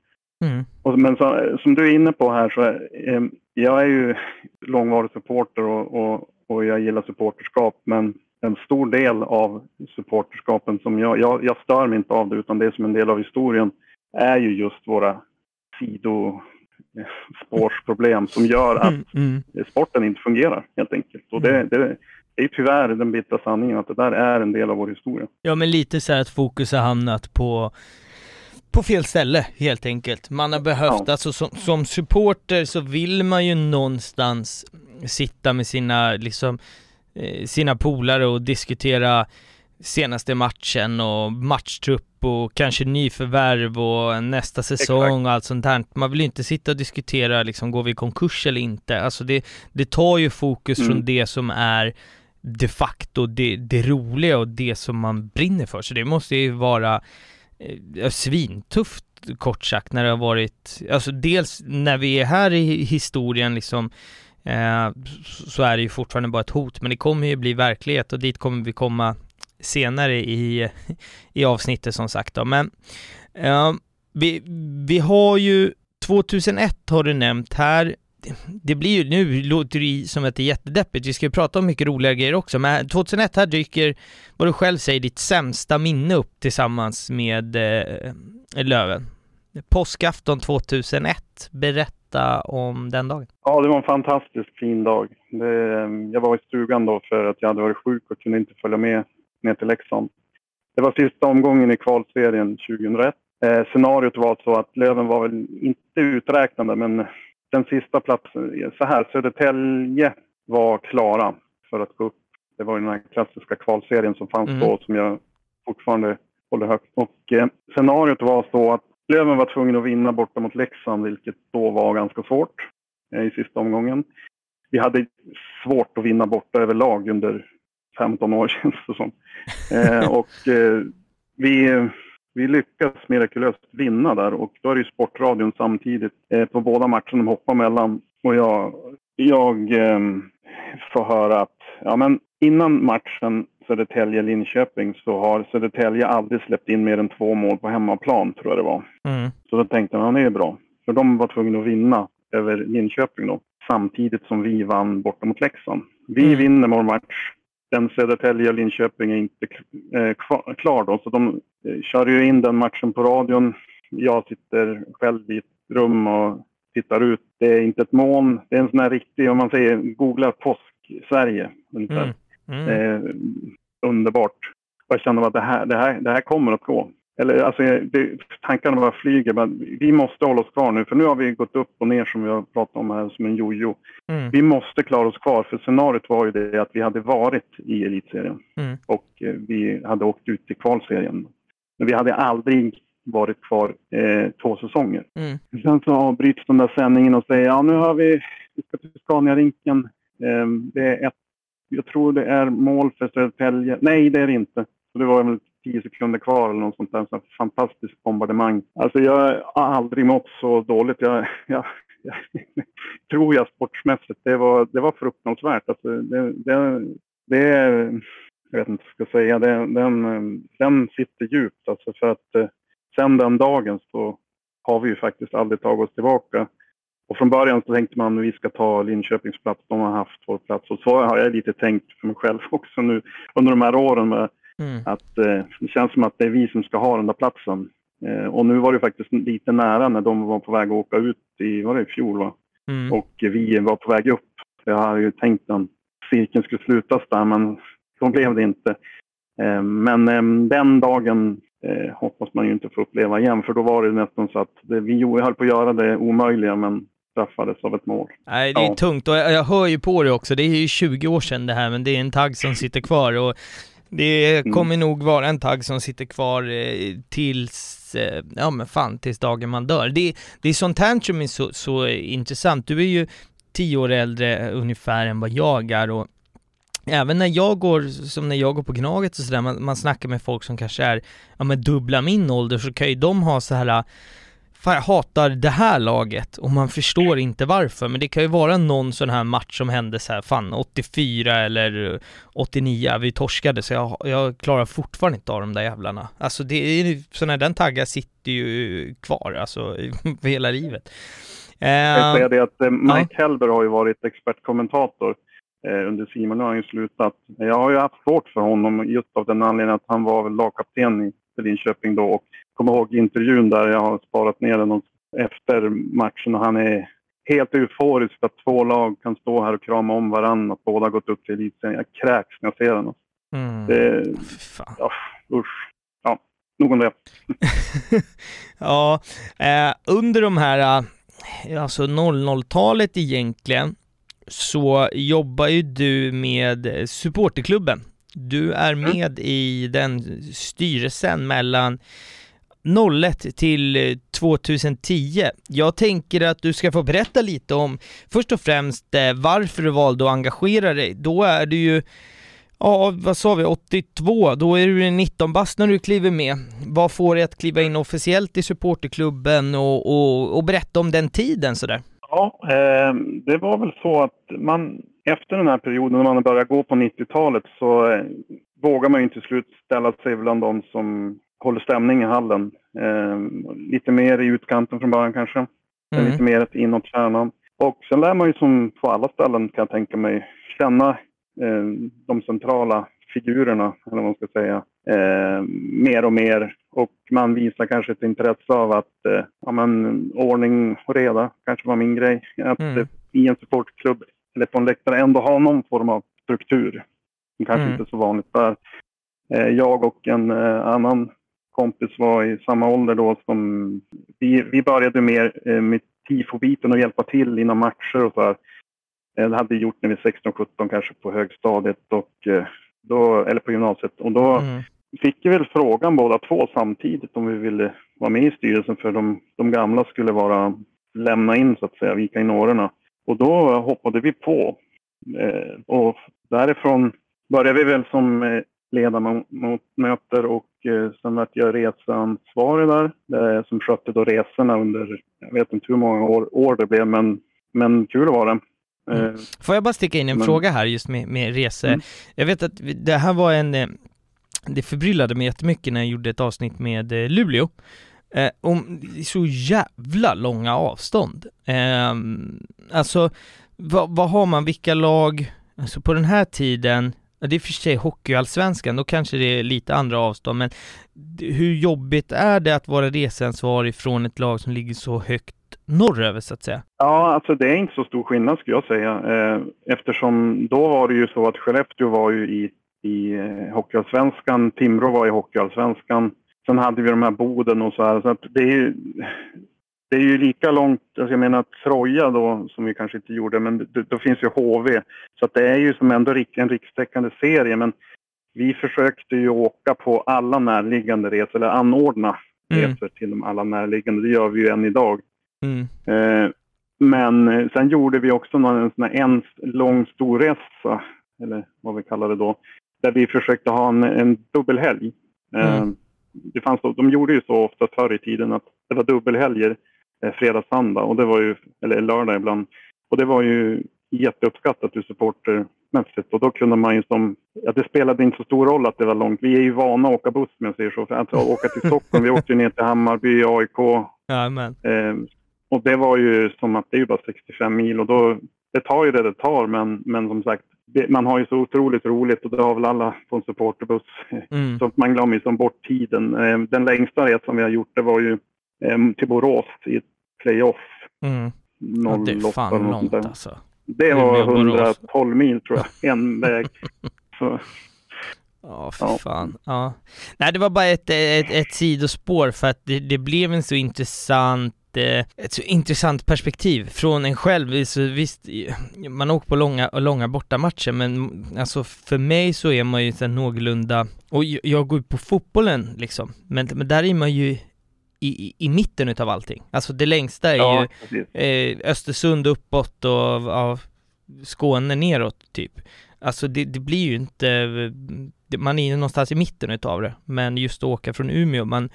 Mm. Och, men så, som du är inne på här så eh, jag är ju långvarig supporter och, och, och, jag gillar supporterskap men en stor del av supporterskapen som jag, jag, jag stör mig inte av det utan det är som en del av historien är ju just våra sidospårsproblem som gör att mm, mm. sporten inte fungerar helt enkelt. Och det, det, det är tyvärr den bittra sanningen att det där är en del av vår historia. Ja, men lite så här att fokus har hamnat på på fel ställe helt enkelt. Man har behövt, ja. alltså som, som supporter så vill man ju någonstans sitta med sina, liksom, eh, sina polare och diskutera senaste matchen och matchtrupp och kanske nyförvärv och nästa säsong Exakt. och allt sånt här. Man vill ju inte sitta och diskutera liksom, går vi i konkurs eller inte? Alltså det, det tar ju fokus mm. från det som är de facto det, det roliga och det som man brinner för. Så det måste ju vara Eh, svintufft kort sagt när det har varit, alltså dels när vi är här i historien liksom eh, så är det ju fortfarande bara ett hot men det kommer ju bli verklighet och dit kommer vi komma senare i, i avsnittet som sagt då. Men eh, vi, vi har ju 2001 har du nämnt här. Det blir ju, nu låter det som att det är jättedeppigt, vi ska ju prata om mycket roliga grejer också, men 2001 här dyker, vad du själv säger, ditt sämsta minne upp tillsammans med eh, Löven. Påskafton 2001, berätta om den dagen. Ja, det var en fantastiskt fin dag. Det, jag var i stugan då för att jag hade varit sjuk och kunde inte följa med ner till Leksand. Det var sista omgången i kvalserien 2001. Eh, scenariot var så att Löven var väl inte uträknade, men den sista platsen, så här, Södertälje var klara för att gå upp. Det var den här klassiska kvalserien som fanns mm. då som jag fortfarande håller högt. Och eh, scenariot var så att Löven var tvungen att vinna borta mot Leksand, vilket då var ganska svårt eh, i sista omgången. Vi hade svårt att vinna borta överlag under 15 år känns det som. Eh, och eh, vi, vi lyckas mirakulöst vinna där och då är det ju Sportradion samtidigt eh, på båda matcherna de hoppar mellan. Och jag, jag eh, får höra att ja, men innan matchen Södertälje-Linköping så har Södertälje aldrig släppt in mer än två mål på hemmaplan, tror jag det var. Mm. Så då tänkte man, ja, det är bra. För de var tvungna att vinna över Linköping då, samtidigt som vi vann borta mot Leksand. Vi mm. vinner vår match. Den Södertälje och Linköping är inte eh, klar då, så de eh, kör ju in den matchen på radion. Jag sitter själv i ett rum och tittar ut. Det är inte ett moln. Det är en sån här riktig, om man säger, googla påsk-Sverige. Mm. Mm. Eh, underbart. Jag kände att det här, det, här, det här kommer att gå. Eller alltså, det, tankarna bara flyger. Men vi måste hålla oss kvar nu, för nu har vi gått upp och ner som vi har pratat om här, som en jojo. Mm. Vi måste klara oss kvar, för scenariot var ju det att vi hade varit i elitserien mm. och eh, vi hade åkt ut i kvalserien. Men vi hade aldrig varit kvar eh, två säsonger. Mm. Sen så avbryts den där sändningen och säger ja nu har vi, vi ska till Scania-rinken. Eh, det är ett jag tror det är mål för Södertälje. Nej, det är det inte. Så det var väl tio sekunder kvar eller något sånt där. Så fantastiskt bombardemang. Alltså jag har aldrig mått så dåligt. Jag, jag, jag tror jag sportsmässigt. Det var, det var fruktansvärt. Alltså det, det, det jag vet inte vad jag ska säga. Det, den, den sitter djupt. Alltså för att eh, sen den dagen så har vi ju faktiskt aldrig tagit oss tillbaka. Och från början så tänkte man att vi ska ta Linköpings plats. De har haft vår plats. Och så har jag lite tänkt för mig själv också nu under de här åren. Med mm. Att eh, det känns som att det är vi som ska ha den där platsen. Eh, och nu var det faktiskt lite nära när de var på väg att åka ut i, var det i fjol va? Mm. Och vi var på väg upp. Jag hade ju tänkt att cirkeln skulle slutas där men så blev det inte. Eh, men eh, den dagen eh, hoppas man ju inte få uppleva igen för då var det nästan så att det, vi höll på att göra det omöjliga men straffades av ett mål. Nej, det är ja. tungt och jag, jag hör ju på det också. Det är ju 20 år sedan det här, men det är en tagg som sitter kvar och det mm. kommer mm. nog vara en tagg som sitter kvar eh, tills, eh, ja men fan, tills dagen man dör. Det, det är sånt här som är så, så intressant. Du är ju tio år äldre ungefär än vad jag är och Även när jag går, som när jag går på Gnaget och sådär, man, man snackar med folk som kanske är, ja men dubbla min ålder, så kan ju de ha så här fan jag hatar det här laget och man förstår inte varför, men det kan ju vara någon sån här match som hände så här, fan 84 eller 89, vi torskade så jag, jag klarar fortfarande inte av de där jävlarna. Alltså det är ju, sådana den taggar sitter ju kvar, alltså för hela livet. Jag kan säga det att eh, Mike ja. Helber har ju varit expertkommentator eh, under Simon, nu har han ju slutat. Jag har ju haft svårt för honom just av den anledningen att han var väl lagkapten i Linköping då och kommer ihåg intervjun där jag har sparat ner den efter matchen och han är helt euforisk att två lag kan stå här och krama om varandra, att båda gått upp till elitserien. Jag kräks när jag ser den. Mm. Det, ja, usch. Ja, nog om det. ja, eh, under de här, eh, alltså 00-talet egentligen, så jobbar ju du med supporterklubben. Du är mm. med mm. i den styrelsen mellan 01 till eh, 2010. Jag tänker att du ska få berätta lite om, först och främst, eh, varför du valde att engagera dig. Då är du ju Ja, vad sa vi, 82, då är du 19 bast när du kliver med. Vad får dig att kliva in officiellt i supporterklubben och, och, och berätta om den tiden sådär? Ja, eh, det var väl så att man efter den här perioden när man började gå på 90-talet så eh, vågar man ju till slut ställa sig bland de som håller stämning i hallen. Eh, lite mer i utkanten från början kanske. Mm. Lite mer inåt kärnan. Och sen lär man ju som på alla ställen kan jag tänka mig känna eh, de centrala figurerna, eller vad man ska säga, eh, mer och mer. Och man visar kanske ett intresse av att eh, ja, men, ordning och reda kanske var min grej. Att mm. i en supportklubb eller på en läktare ändå ha någon form av struktur. Som kanske mm. inte är så vanligt där. Eh, jag och en eh, annan kompis var i samma ålder då som vi, vi började mer eh, med tifobiten och hjälpa till inom matcher och så här. Eh, det hade vi gjort när vi var 16-17 kanske på högstadiet och eh, då, eller på gymnasiet. Och då mm. fick vi väl frågan båda två samtidigt om vi ville vara med i styrelsen för de, de gamla skulle vara lämna in så att säga, vika in åren. Och då hoppade vi på. Eh, och därifrån började vi väl som ledamöter och eh, sen var jag reseansvarig där som skötte då resorna under, jag vet inte hur många år, år det blev men, men kul var det. Mm. Eh, Får jag bara sticka in en men... fråga här just med, med resor? Mm. Jag vet att det här var en, eh, det förbryllade mig jättemycket när jag gjorde ett avsnitt med Luleå eh, om så jävla långa avstånd. Eh, alltså, vad, vad har man, vilka lag, alltså på den här tiden, det är för sig hockeyallsvenskan, då kanske det är lite andra avstånd, men hur jobbigt är det att vara reseansvarig från ett lag som ligger så högt norröver så att säga? Ja, alltså det är inte så stor skillnad skulle jag säga. Eh, eftersom då var det ju så att Skellefteå var ju i, i eh, Hockeyallsvenskan, Timrå var i Hockeyallsvenskan. Sen hade vi de här Boden och så här. Så att det är ju, det är ju lika långt, alltså jag menar Troja då, som vi kanske inte gjorde, men då finns ju HV. Så att det är ju som ändå en rikstäckande serie. Men vi försökte ju åka på alla närliggande resor, eller anordna mm. resor till de alla närliggande. Det gör vi ju än idag. Mm. Eh, men eh, sen gjorde vi också en, sån en lång storresa, eller vad vi kallar det då, där vi försökte ha en, en dubbelhelg. Eh, mm. det fanns, de gjorde ju så ofta förr i tiden att det var dubbelhelger, fredag, söndag, och det var ju, eller lördag ibland. Och det var ju jätteuppskattat ur supportermässigt och då kunde man ju som, ja det spelade inte så stor roll att det var långt. Vi är ju vana att åka buss om jag säger så. För att åka till Stockholm, vi åkte ju ner till Hammarby, AIK. Ja, eh, och det var ju som att det är bara 65 mil och då, det tar ju det det tar men, men som sagt, det, man har ju så otroligt roligt och det har väl alla på en supporterbuss. Mm. Så man glömmer ju som bort tiden. Eh, den längsta resan vi har gjort det var ju eh, till Borås i playoff. Mm. Ja, det är fan långt alltså. Det var 112 mil tror jag, en väg. Så. Ja, för ja. fan. Ja. Nej, det var bara ett, ett, ett sidospår för att det, det blev en så intressant ett så intressant perspektiv från en själv. Så visst, man åker på långa, långa bortamatcher men alltså för mig så är man ju så någorlunda, och jag går ju på fotbollen liksom, men, men där är man ju i, i mitten utav allting. Alltså det längsta är ja, ju eh, Östersund uppåt och ja, Skåne neråt typ. Alltså det, det blir ju inte, man är ju någonstans i mitten utav det, men just att åka från Umeå, man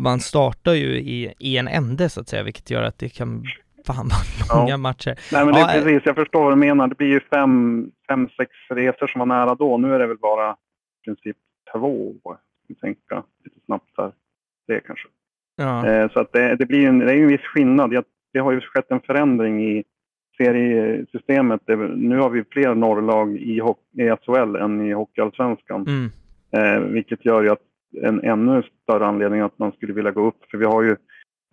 man startar ju i, i en ände så att säga, vilket gör att det kan fan vara långa ja. matcher. Nej men det är precis, jag förstår vad du menar. Det blir ju fem, fem, sex resor som var nära då. Nu är det väl bara i princip två, tänka lite snabbt här. Det kanske. Ja. Eh, så att det, det, blir en, det är en viss skillnad. det har ju skett en förändring i seriesystemet. Nu har vi fler norrlag i, i SHL än i Hockeyallsvenskan. Mm. Eh, vilket gör ju att en ännu större anledning att man skulle vilja gå upp. För vi har ju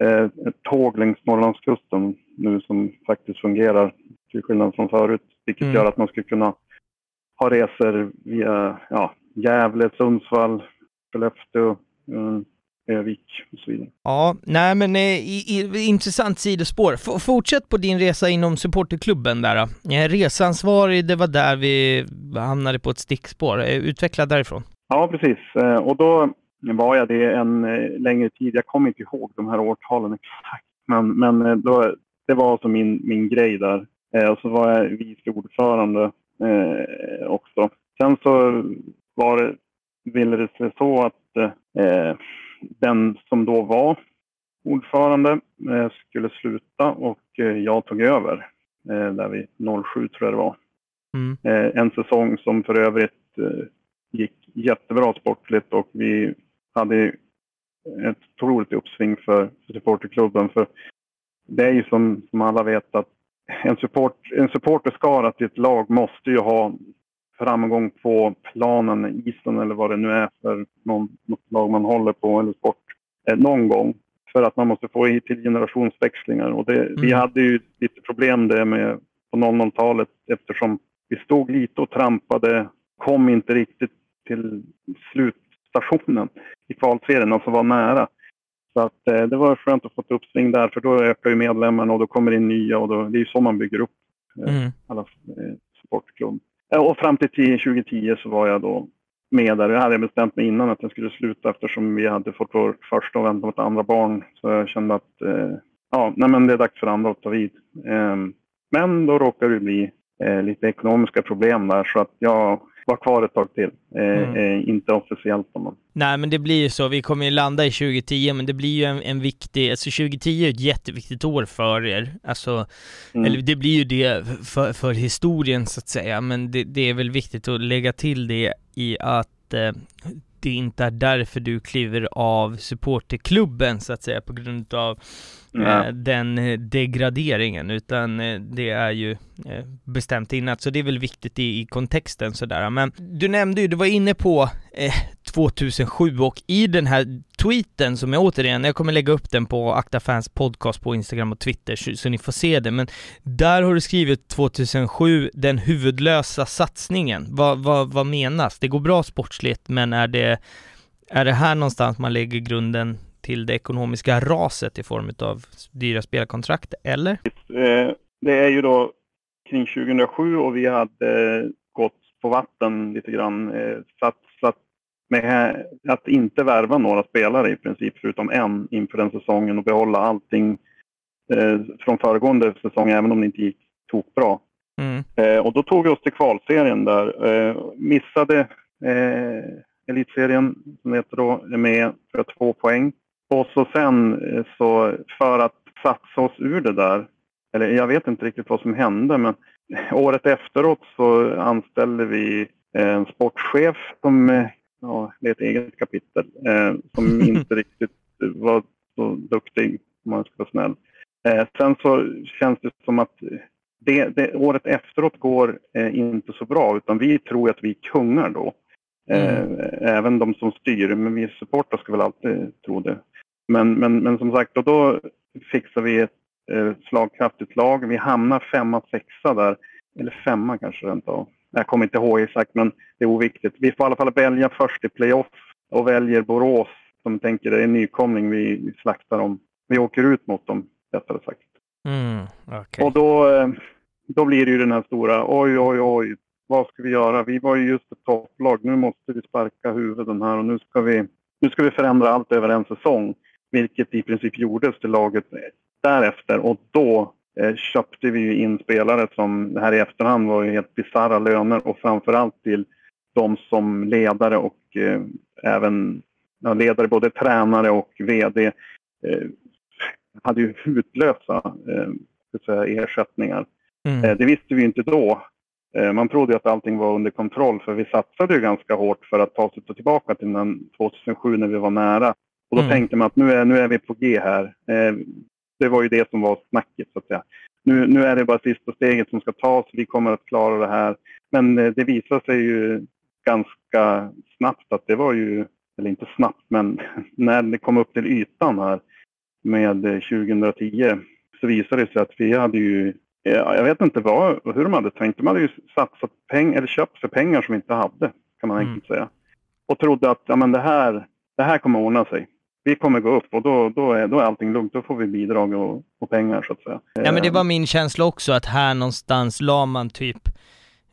eh, ett tåg längs Norrlandskusten nu som faktiskt fungerar till skillnad från förut. Vilket mm. gör att man skulle kunna ha resor via ja, Gävle, Sundsvall, Skellefteå, eh, Övik och så vidare. Ja, nej men eh, i, i, intressant sidospår. F fortsätt på din resa inom supporterklubben där. Eh, resansvarig, det var där vi hamnade på ett stickspår. Eh, utveckla därifrån. Ja, precis. Eh, och då var jag det en längre tid. Jag kommer inte ihåg de här årtalen exakt. Men, men då, det var alltså min, min grej där. Och så var jag vice ordförande också. Sen så var det, ville det sig så att eh, den som då var ordförande eh, skulle sluta och eh, jag tog över eh, där vid 07 tror jag det var. Mm. En säsong som för övrigt gick jättebra sportligt och vi hade ett otroligt uppsving för, för supporterklubben. För det är ju som, som alla vet att en, support, en supporterskara till ett lag måste ju ha framgång på planen, isen eller vad det nu är för någon, något lag man håller på eller sport eh, någon gång. För att man måste få i till generationsväxlingar. Och det, Vi Mm. hade ju lite problem det med på 00-talet eftersom vi stod lite och trampade, kom inte riktigt till slutstationen i kvalserien, alltså var nära. Så att, eh, det var skönt att få ett uppsving där, för då ökar ju medlemmarna och då kommer det in nya och då, det är ju så man bygger upp Mm. alla eh, supportklubb. Eh, och fram till 2010 så var jag då med där. Jag hade bestämt mig innan att jag skulle sluta eftersom vi hade fått vår första och väntat vårt andra barn. Så jag kände att eh, ja, nej, men det är dags för andra att ta vid. Eh, men då råkade det bli eh, lite ekonomiska problem där så att jag var kvar ett tag till. Eh, Mm. eh, inte officiellt då, men Nej men det blir ju så, vi kommer ju landa i 2010 men det blir ju en, en viktig, alltså 2010 är ett jätteviktigt år för er. Alltså, Mm. eller det blir ju det för, för historien så att säga, men det, det är väl viktigt att lägga till det i att eh, det inte är därför du kliver av supporterklubben så att säga på grund av Eh, den eh, degraderingen utan eh, det är ju eh, bestämt innan så det är väl viktigt i, i kontexten sådär men du nämnde ju, du var inne på eh, 2007 och i den här tweeten som jag återigen, jag kommer lägga upp den på Akta Fans podcast på Instagram och Twitter så, så ni får se det men där har du skrivit 2007, den huvudlösa satsningen. Vad, vad, vad menas? Det går bra sportsligt men är det, är det här någonstans man lägger grunden till det ekonomiska raset i form av dyra spelkontrakt, eller? Eh, det är ju då kring 2007 och vi hade gått på vatten lite grann. Eh, satsat med att inte värva några spelare i princip, förutom en inför den säsongen och behålla allting eh, från föregående säsong, även om det inte gick tokbra. Mm. Eh, och då tog vi oss till kvalserien där. Eh, missade eh, elitserien, som heter då, med för två poäng. Och så sen eh, så för att satsa oss ur det där, eller jag vet inte riktigt vad som hände, men året efteråt så anställde vi en sportchef som, eh, ja, det är ett eget kapitel, eh, som inte riktigt var så duktig om man ska vara snäll. Eh, sen så känns det som att det, det, året efteråt går eh, inte så bra utan vi tror att vi är kungar då. Eh, Även de som styr, men vi supportrar ska väl alltid tro det. Men, men, men som sagt, och då fixar vi ett eh, slagkraftigt lag. Vi hamnar femma, sexa där. Eller femma kanske rent av. Jag kommer inte ihåg exakt, men det är oviktigt. Vi får i alla fall välja först i playoff och väljer Borås som tänker det är en nykomling vi, slaktar dem. Vi åker ut mot dem, rättare sagt. Mm, okej. Och då, eh, då blir det ju den här stora, oj, oj, oj, vad ska vi göra? Vi var ju just ett topplag, nu måste vi sparka huvuden här och nu ska vi, nu ska vi förändra allt över en säsong. Vilket i princip gjordes till laget därefter och då eh, köpte vi ju in spelare som här i efterhand var ju helt bisarra löner och framförallt till de som ledare och eh, även ja, ledare, både tränare och VD, eh, hade ju hutlösa eh, säga, ersättningar. Mm. Eh, Det visste vi inte då. Eh, Man trodde ju att allting var under kontroll för vi satsade ju ganska hårt för att ta oss tillbaka till den 2007 när vi var nära. Och då Mm. tänkte man att nu är, nu är vi på G här. Eh, Det var ju det som var snacket så att säga. Nu, nu är det bara sista steget som ska tas. Vi kommer att klara det här. Men eh, det visade sig ju ganska snabbt att det var ju, eller inte snabbt, men när det kom upp till ytan här med eh, 2010 så visade det sig att vi hade ju Ja, jag vet inte vad, hur de hade tänkt. De hade ju satsat pengar, eller köpt för pengar som vi inte hade, kan man Mm. enkelt säga. Och trodde att ja, men det, här, det här kommer ordna sig. Vi kommer gå upp och då, då, är, då är allting lugnt. Då får vi bidrag och, och pengar så att säga. Ja men det Eh, var min känsla också att här någonstans la man typ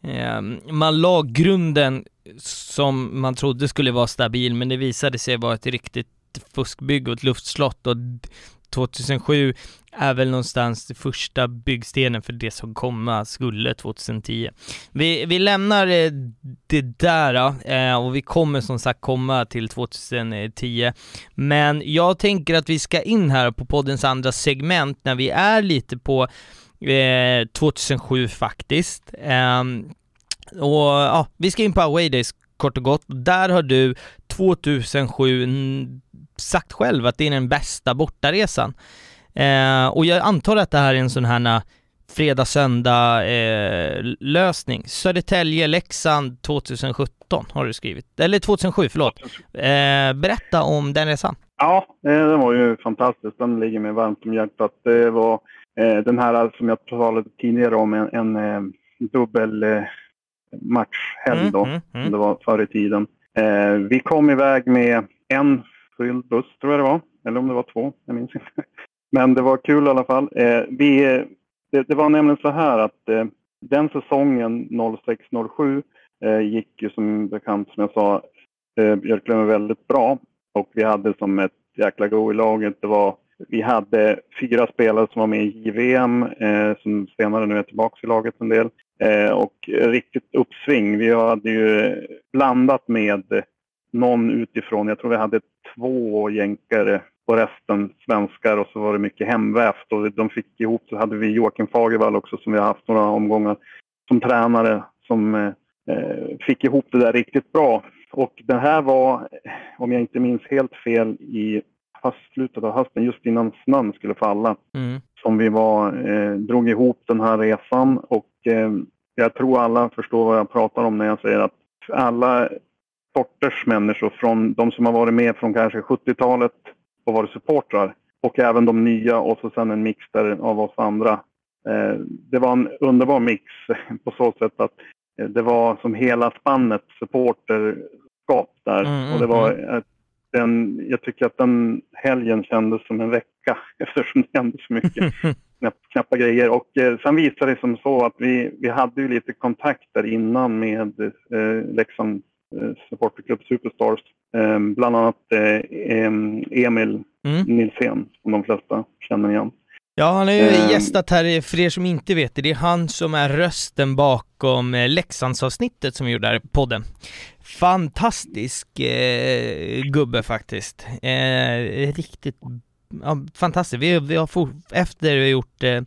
eh, man la grunden som man trodde skulle vara stabil men det visade sig vara ett riktigt fuskbygge och ett luftslott och 2007 är väl någonstans första byggstenen för det som komma skulle 2010. Vi, vi lämnar eh, det där eh, och vi kommer som sagt komma till 2010. Men jag tänker att vi ska in här på poddens andra segment när vi är lite på eh, 2007 faktiskt. Ehm, och ja, vi ska in på Away Days kort och gott. Där har du 2007 sagt själv att det är den bästa bortaresan. Eh, och jag antar att det här är en sån här eh, fredag, söndag eh, lösning. Södertälje, Leksand 2017 har du skrivit. Eller 2007, förlåt. Eh, berätta om den resan. Ja, eh, den var ju fantastisk. Den ligger mig varmt om hjärtat. Det var eh, den här som jag talade tidigare om, en, en eh, dubbel matchhelg mm, då, mm, mm. som det var förr i tiden. Eh, vi kom iväg med en fylld buss, tror jag det var. Eller om det var två, jag minns inte. Men det var kul i alla fall. Eh, vi, det, det, var nämligen så här att eh, den säsongen 06-07 eh, gick ju som bekant, som jag sa, eh, Björklöven väldigt bra. Och vi hade som ett jäkla go i laget. Det var, vi hade fyra spelare som var med i JVM, eh, som senare nu är tillbaka i laget en del. Eh, och riktigt uppsving. Vi hade ju blandat med någon utifrån. Jag tror vi hade två jänkare och resten svenskar och så var det mycket hemvävt och de fick ihop, så hade vi Joakim Fagervall också som vi har haft några omgångar som tränare som eh, fick ihop det där riktigt bra. Och det här var, om jag inte minns helt fel, i slutet av hösten, just innan snön skulle falla, mm. som vi var, eh, drog ihop den här resan och eh, jag tror alla förstår vad jag pratar om när jag säger att alla sorters människor, från de som har varit med från kanske 70-talet och varit supportrar och även de nya och så sen en mix där av oss andra. Eh, det var en underbar mix på så sätt att eh, det var som hela spannet supporterskap där. Mm, och det var mm. den, jag tycker att den helgen kändes som en vecka eftersom det hände så mycket knappa grejer. Och eh, sen visade det som så att vi, vi hade ju lite kontakter innan med eh, Leksand eh, supporterklubb Superstars. Eh, bland annat eh, Emil mm. Nilsén, som de flesta känner igen. Ja, han har ju eh, gästat här, för er som inte vet det, det är han som är rösten bakom eh, Leksandsavsnittet som vi gjorde här i podden. Fantastisk eh, gubbe faktiskt. Eh, riktigt ja, fantastiskt. Vi, vi har for, efter vi har gjort eh,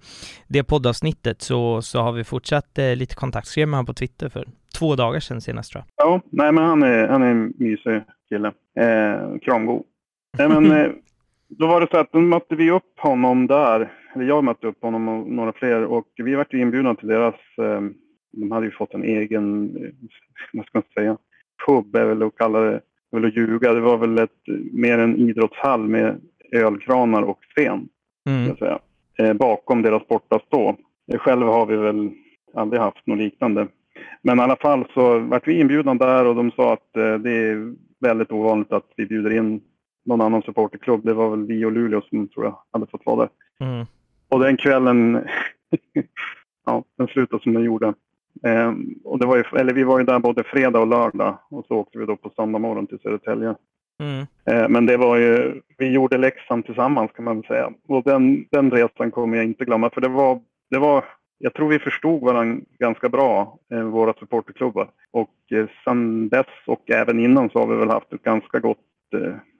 det poddavsnittet så, så har vi fortsatt eh, lite kontakt. Med honom på Twitter för två dagar sedan senast tror jag. Ja, nej men han är, han är en mysig kille. Eh, kramgod. Nej men eh, då var det så att då mötte vi upp honom där. Eller jag mötte upp honom och några fler och vi vart inbjudna till deras, eh, de hade ju fått en egen, eh, vad ska man säga, pub är väl att kalla det, väl att ljuga. Det var väl ett, mer en idrottshall med ölkranar och scen. Mm. Säga, eh, bakom deras bortastå. Själv har vi väl aldrig haft något liknande. Men i alla fall så vart vi inbjudna där och de sa att eh, det är väldigt ovanligt att vi bjuder in någon annan supporterklubb. Det var väl vi och Luleå som tror jag hade fått vara där. Mm. Och den kvällen, ja, den slutade som den gjorde. Eh, och det var ju, eller vi var ju där både fredag och lördag och så åkte vi då på söndag morgon till Södertälje. Mm. Eh, men det var ju, vi gjorde läxan tillsammans kan man säga. Och den, den resan kommer jag inte glömma för det var, det var jag tror vi förstod varandra ganska bra, eh, våra supporterklubbar. Och eh, sen dess och även innan så har vi väl haft ett ganska gott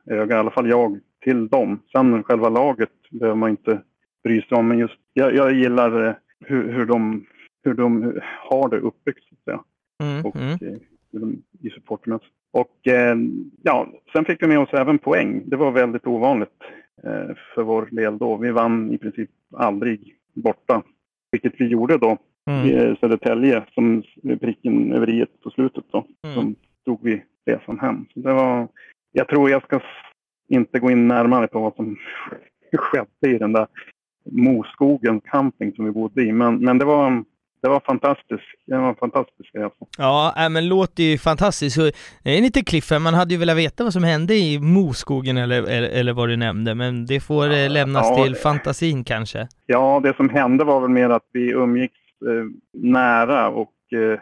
öga, i alla fall jag, till dem. Sen själva laget behöver man inte bry sig om, men just jag, jag gillar hur, hur, de, hur de har det uppbyggt, så att säga. Mm, och mm. i supportermässigt. Och eh, ja, sen fick vi med oss även poäng. Det var väldigt ovanligt eh, för vår del då. Vi vann i princip aldrig borta, vilket vi gjorde då mm. i Södertälje som pricken över i på slutet då. Mm. Som tog vi resan hem. Så det var, jag tror jag ska inte gå in närmare på vad som skedde i den där Moskogen camping som vi bodde i. Men, men det var det var fantastiskt. Det var en fantastisk resa. Ja, äh, men låter ju fantastiskt. det är lite cliffhanger. Man hade ju velat veta vad som hände i Moskogen eller, eller, eller vad du nämnde, men det får ja, lämnas ja, till fantasin kanske. Ja, det som hände var väl mer att vi umgicks eh, nära och eh,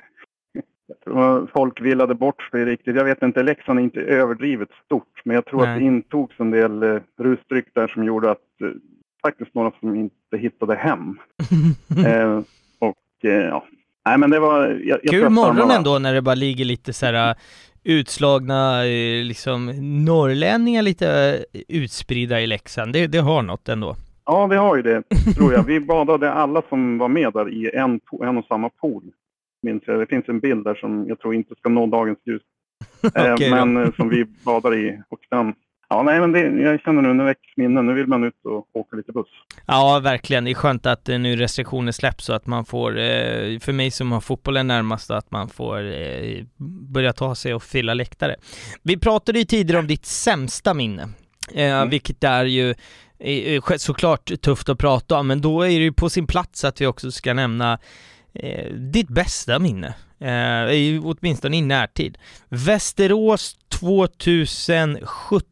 folk villade bort sig riktigt. Jag vet inte, Leksand är inte överdrivet stort, men jag tror Nej. att det intogs en del eh, rusdryck där som gjorde att eh, faktiskt några som inte hittade hem. eh, eh, ja, nej men det var... Jag, jag Kul morgon ändå när det bara ligger lite så här äh, utslagna eh, liksom norrlänningar lite utspridda i Leksand. Det, det har något ändå. Ja, vi har ju det, tror jag. Vi badade alla som var med där i en, en och samma pool. Minns jag. Det finns en bild där som jag tror inte ska nå dagens ljus. Eh, då. men eh, som vi badar i. Och den, ja, nej, men det, jag känner nu, nu väcks minnen. Nu vill man ut och åka lite buss. Ja, verkligen. Det är skönt att eh, nu restriktioner släpps så att man får, eh, för mig som har fotbollen närmast, att man får eh, börja ta sig och fylla läktare. Vi pratade ju tidigare om ditt sämsta minne, Mm. vilket är ju såklart tufft att prata om, men då är det ju på sin plats att vi också ska nämna ditt bästa minne, eh, åtminstone i närtid. Västerås 2017.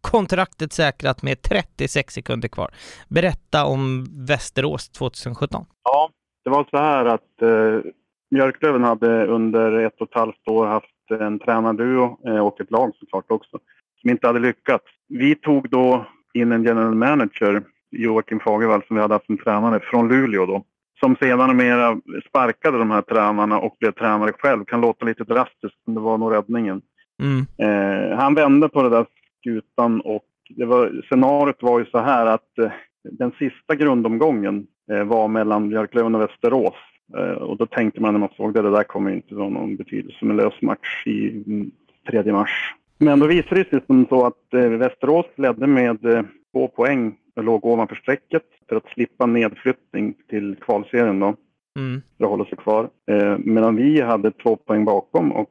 Kontraktet säkrat med 36 sekunder kvar. Berätta om Västerås 2017. Ja, det var så här att eh, Björklöven hade under ett och ett halvt år haft en tränarduo eh, och ett lag såklart också som inte hade lyckats. Vi tog då in en general manager, Joakim Fagervall, som vi hade haft som tränare från Luleå då. Som sedan mera sparkade de här tränarna och blev tränare själv. Kan låta lite drastiskt, men det var nog räddningen. Mm. Eh, han vände på det där skutan och det var, scenariot var ju så här att eh, den sista grundomgången eh, var mellan Björklöven och Västerås. Eh, och då tänkte man när man såg det, det där kommer inte vara någon betydelselös match i mm, tredje mars. Men då visade det sig som så att eh, Västerås ledde med eh, två poäng och låg ovanför strecket för att slippa nedflyttning till kvalserien då Mm. för att hålla sig kvar. Eh, medan vi hade två poäng bakom och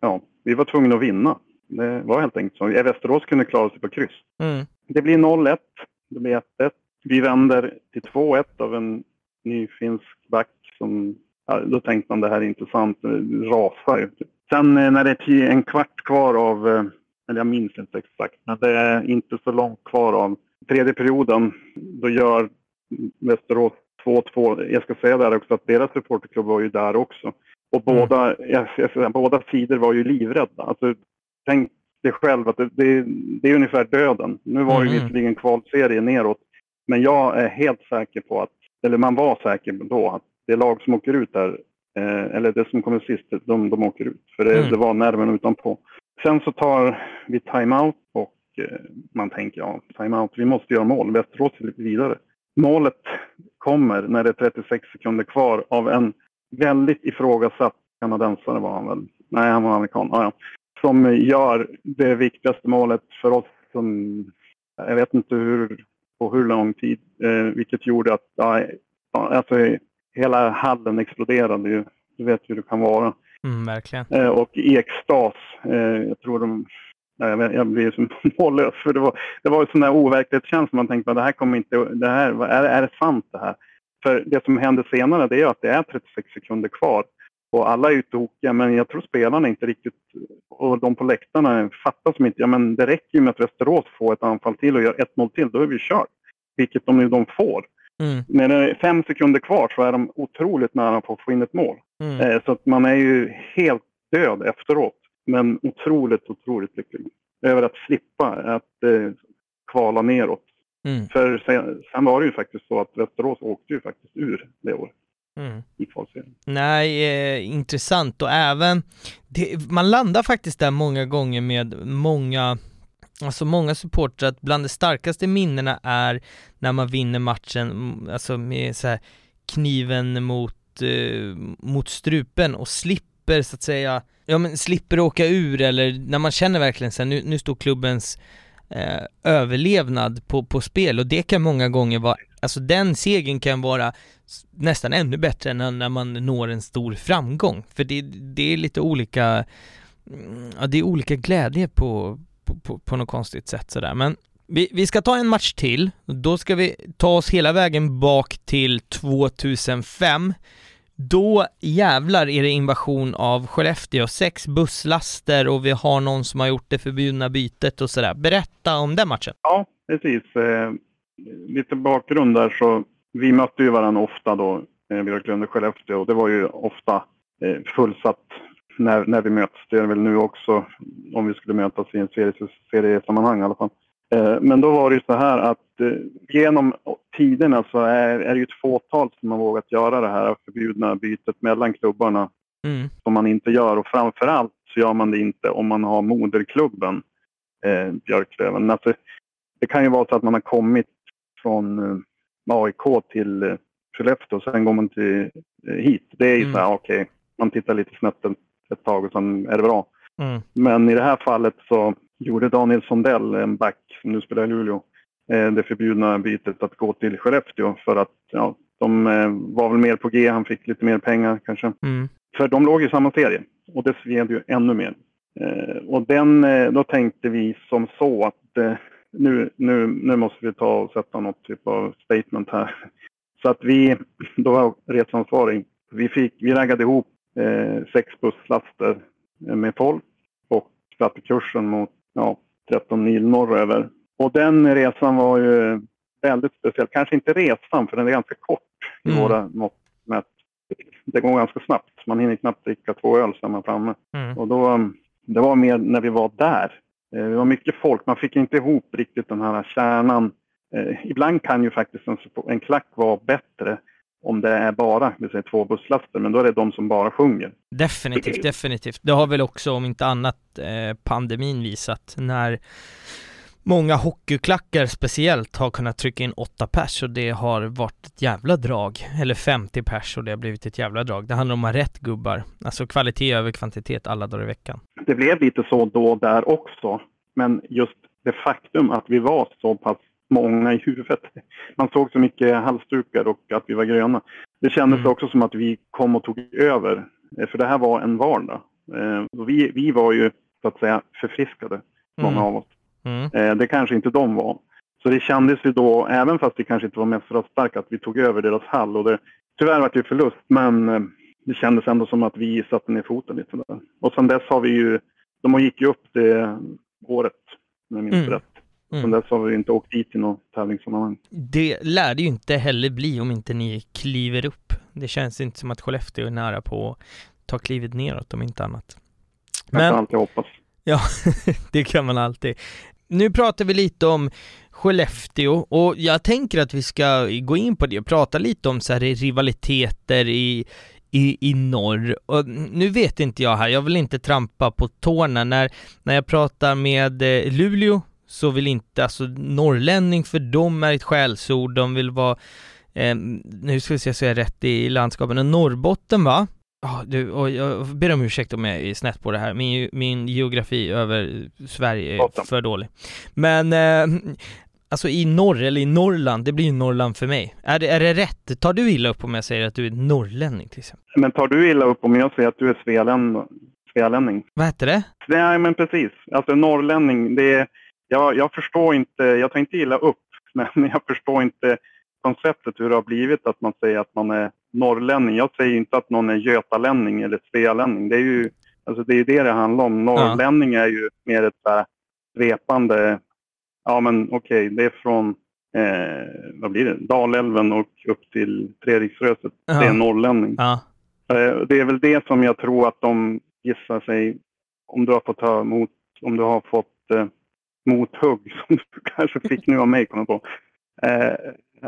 ja, vi var tvungna att vinna. Det var helt enkelt så. Västerås kunde klara sig på kryss. Mm. Det blir 0-1. Det blir 1-1. Vi vänder till 2-1 av en ny finsk back som... Ja, då tänkte man det här är intressant. Det rasar ju. Sen eh, när det är tio- en kvart kvar av... eh, Eller jag minns inte exakt, men det är inte så långt kvar av tredje perioden. Då gör Västerås 2-2. Jag ska säga där också att deras supporterklubb var ju där också. Och Mm. båda, jag, jag, säga, båda sidor var ju livrädda. Alltså, tänk dig själv att det, det, det är ungefär döden. Nu var det Mhm. visserligen kvalserie neråt. Men jag är helt säker på att, eller man var säker då, att det lag som åker ut där, eh, eller det som kommer sist, de, de åker ut. För det, Mm. det var nerven utanpå. Sen så tar vi timeout och eh, man tänker ja, timeout, vi måste göra mål. Västerås är lite vidare. Målet kommer när det är 36 sekunder kvar av en väldigt ifrågasatt kanadensare var han väl. Nej, han var amerikan. Ja, ja. Som gör det viktigaste målet för oss som, jag vet inte hur, på hur lång tid, eh, vilket gjorde att ja, alltså, hela hallen exploderade ju. Du vet hur det kan vara. Mm, verkligen. Eh, och i extas, eh, jag tror de Nej, jag, blir som mållös för det var, det var en sån där overklighetskänsla. Man tänkte att det här kommer inte, det här, är, är det sant det här? För det som händer senare det är att det är 36 sekunder kvar. Och alla är ju tokiga, men jag tror spelarna inte riktigt, och de på läktarna fattar som inte, ja men det räcker ju med att Västerås får ett anfall till och gör ett mål till, då är vi kört. Vilket de nu de får. Mm. När det är fem sekunder kvar så är de otroligt nära på att få in ett mål. Mm. Eh, Så att man är ju helt död efteråt. Men otroligt, otroligt lycklig över att slippa att eh, kvala neråt. Mm. För sen, sen var det ju faktiskt så att Västerås åkte ju faktiskt ur det året Mm. i kvalserien. Nej, eh, intressant och även, det, man landar faktiskt där många gånger med många, alltså många supportrar, att bland de starkaste minnena är när man vinner matchen, alltså med så här kniven mot, eh, mot strupen och slipper så att säga, ja men slipper åka ur eller när man känner verkligen så här, nu, nu står klubbens eh, överlevnad på, på spel och det kan många gånger vara, alltså den segern kan vara nästan ännu bättre än när- man når en stor framgång. För det, det är lite olika, mm, ja det är olika glädje på, på, på, på något konstigt sätt sådär. Men vi, vi ska ta en match till, då ska vi ta oss hela vägen bak till 2005. Då jävlar är det invasion av Skellefteå, sex busslaster och vi har någon som har gjort det förbjudna bytet och sådär. Berätta om den matchen. Ja, precis. Eh, lite bakgrund där så vi mötte ju varandra ofta då, eh, Björklund och Skellefteå. Och det var ju ofta eh, fullsatt när, när vi möts. Det är det väl nu också om vi skulle mötas i en serie, seriesammanhang i alla fall. Eh, Men då var det ju så här att eh, genom tiderna så är, är det ju ett fåtal som har vågat göra det här förbjudna bytet mellan klubbarna Mm. som man inte gör och framförallt så gör man det inte om man har moderklubben eh, Björklöven. Alltså, det kan ju vara så att man har kommit från eh, AIK till eh, Skellefteå och sen går man till, eh, hit. Det är ju Mm. så här, okej, man tittar lite snett ett, tag och sen är det bra. Mm. Men i det här fallet så gjorde Daniel Sondell, en back som nu spelar i Luleå, eh, det förbjudna bytet att gå till Skellefteå för att ja, de var väl mer på G, han fick lite mer pengar kanske. Mm. För de låg i samma serie och det sved ju ännu mer. Och den, då tänkte vi som så att nu, nu, nu måste vi ta och sätta något typ av statement här. Så att vi, då var resansvarig, vi, fick, vi raggade ihop eh, sex busslaster med folk och satte kursen mot ja, 13 mil norröver. Och den resan var ju väldigt speciell. Kanske inte resan, för den är ganska kort i Mm. våra mått mätt. Det går ganska snabbt. Man hinner knappt dricka två öl så är man framme. Mm. Och då, det var mer när vi var där. Eh, det var mycket folk. Man fick inte ihop riktigt den här kärnan. Eh, ibland kan ju faktiskt en, en klack vara bättre om det är bara vill säga, två busslaster, men då är det de som bara sjunger. Definitivt, definitivt. Det har väl också om inte annat eh, pandemin visat när många hockeyklackar speciellt har kunnat trycka in åtta pers och det har varit ett jävla drag. Eller 50 pers och det har blivit ett jävla drag. Det handlar om att ha rätt gubbar. Alltså kvalitet över kvantitet alla dagar i veckan. Det blev lite så då där också, men just det faktum att vi var så pass många i huvudet. Man såg så mycket halsdukar och att vi var gröna. Det kändes Mm. också som att vi kom och tog över, eh, för det här var en vardag. Eh, och Vi, vi var ju så att säga förfriskade, många Mm. av oss. Mm. Eh, Det kanske inte de var. Så det kändes ju då, även fast vi kanske inte var mest röststarka, att vi tog över deras hall. Och det, tyvärr var det ju förlust, men eh, det kändes ändå som att vi satte ner foten lite där. Och sen dess har vi ju, de gick ju upp det året, om jag minns Mm. rätt. Sen Mm. dess har vi inte åkt dit i något tävlingssammanhang. Det lär det ju inte heller bli om inte ni kliver upp. Det känns inte som att Skellefteå är nära på att ta klivet neråt om inte annat. Jag kan Men alltid hoppas. Ja, det kan man alltid. Nu pratar vi lite om Skellefteå och jag tänker att vi ska gå in på det och prata lite om så här rivaliteter i, i, i norr. Och nu vet inte jag här, jag vill inte trampa på tårna. När, när jag pratar med eh, Luleå så vill inte, alltså norrlänning för dem är ett skällsord, de vill vara eh, nu ska vi se så jag är rätt i landskapen, och Norrbotten va? Ja, du, och jag ber om ursäkt om jag är snett på det här. Min, min geografi över Sverige är Botten. för dålig. Men, eh, alltså i norr, eller i Norrland, det blir ju Norrland för mig. Är det, är det rätt? Tar du illa upp om jag säger att du är norrlänning till exempel? Men tar du illa upp om jag säger att du är svealän, svealänning? Vad heter det? Nej, men precis. Alltså norrlänning, det är, jag, jag förstår inte, jag tar inte illa upp, men jag förstår inte konceptet hur det har blivit att man säger att man är norrlänning. Jag säger inte att någon är götalänning eller svealänning. Det är ju alltså det, är det det handlar om. Norrlänning är ju mer ett så här repande, ja men okej, det är från eh, vad blir det? Dalälven och upp till Treriksröset. Det är norrlänning. Ja. Eh, Det är väl det som jag tror att de gissar sig, om du har fått ta emot, om du har fått eh, mothugg som du kanske fick nu av mig, kommer på. Eh,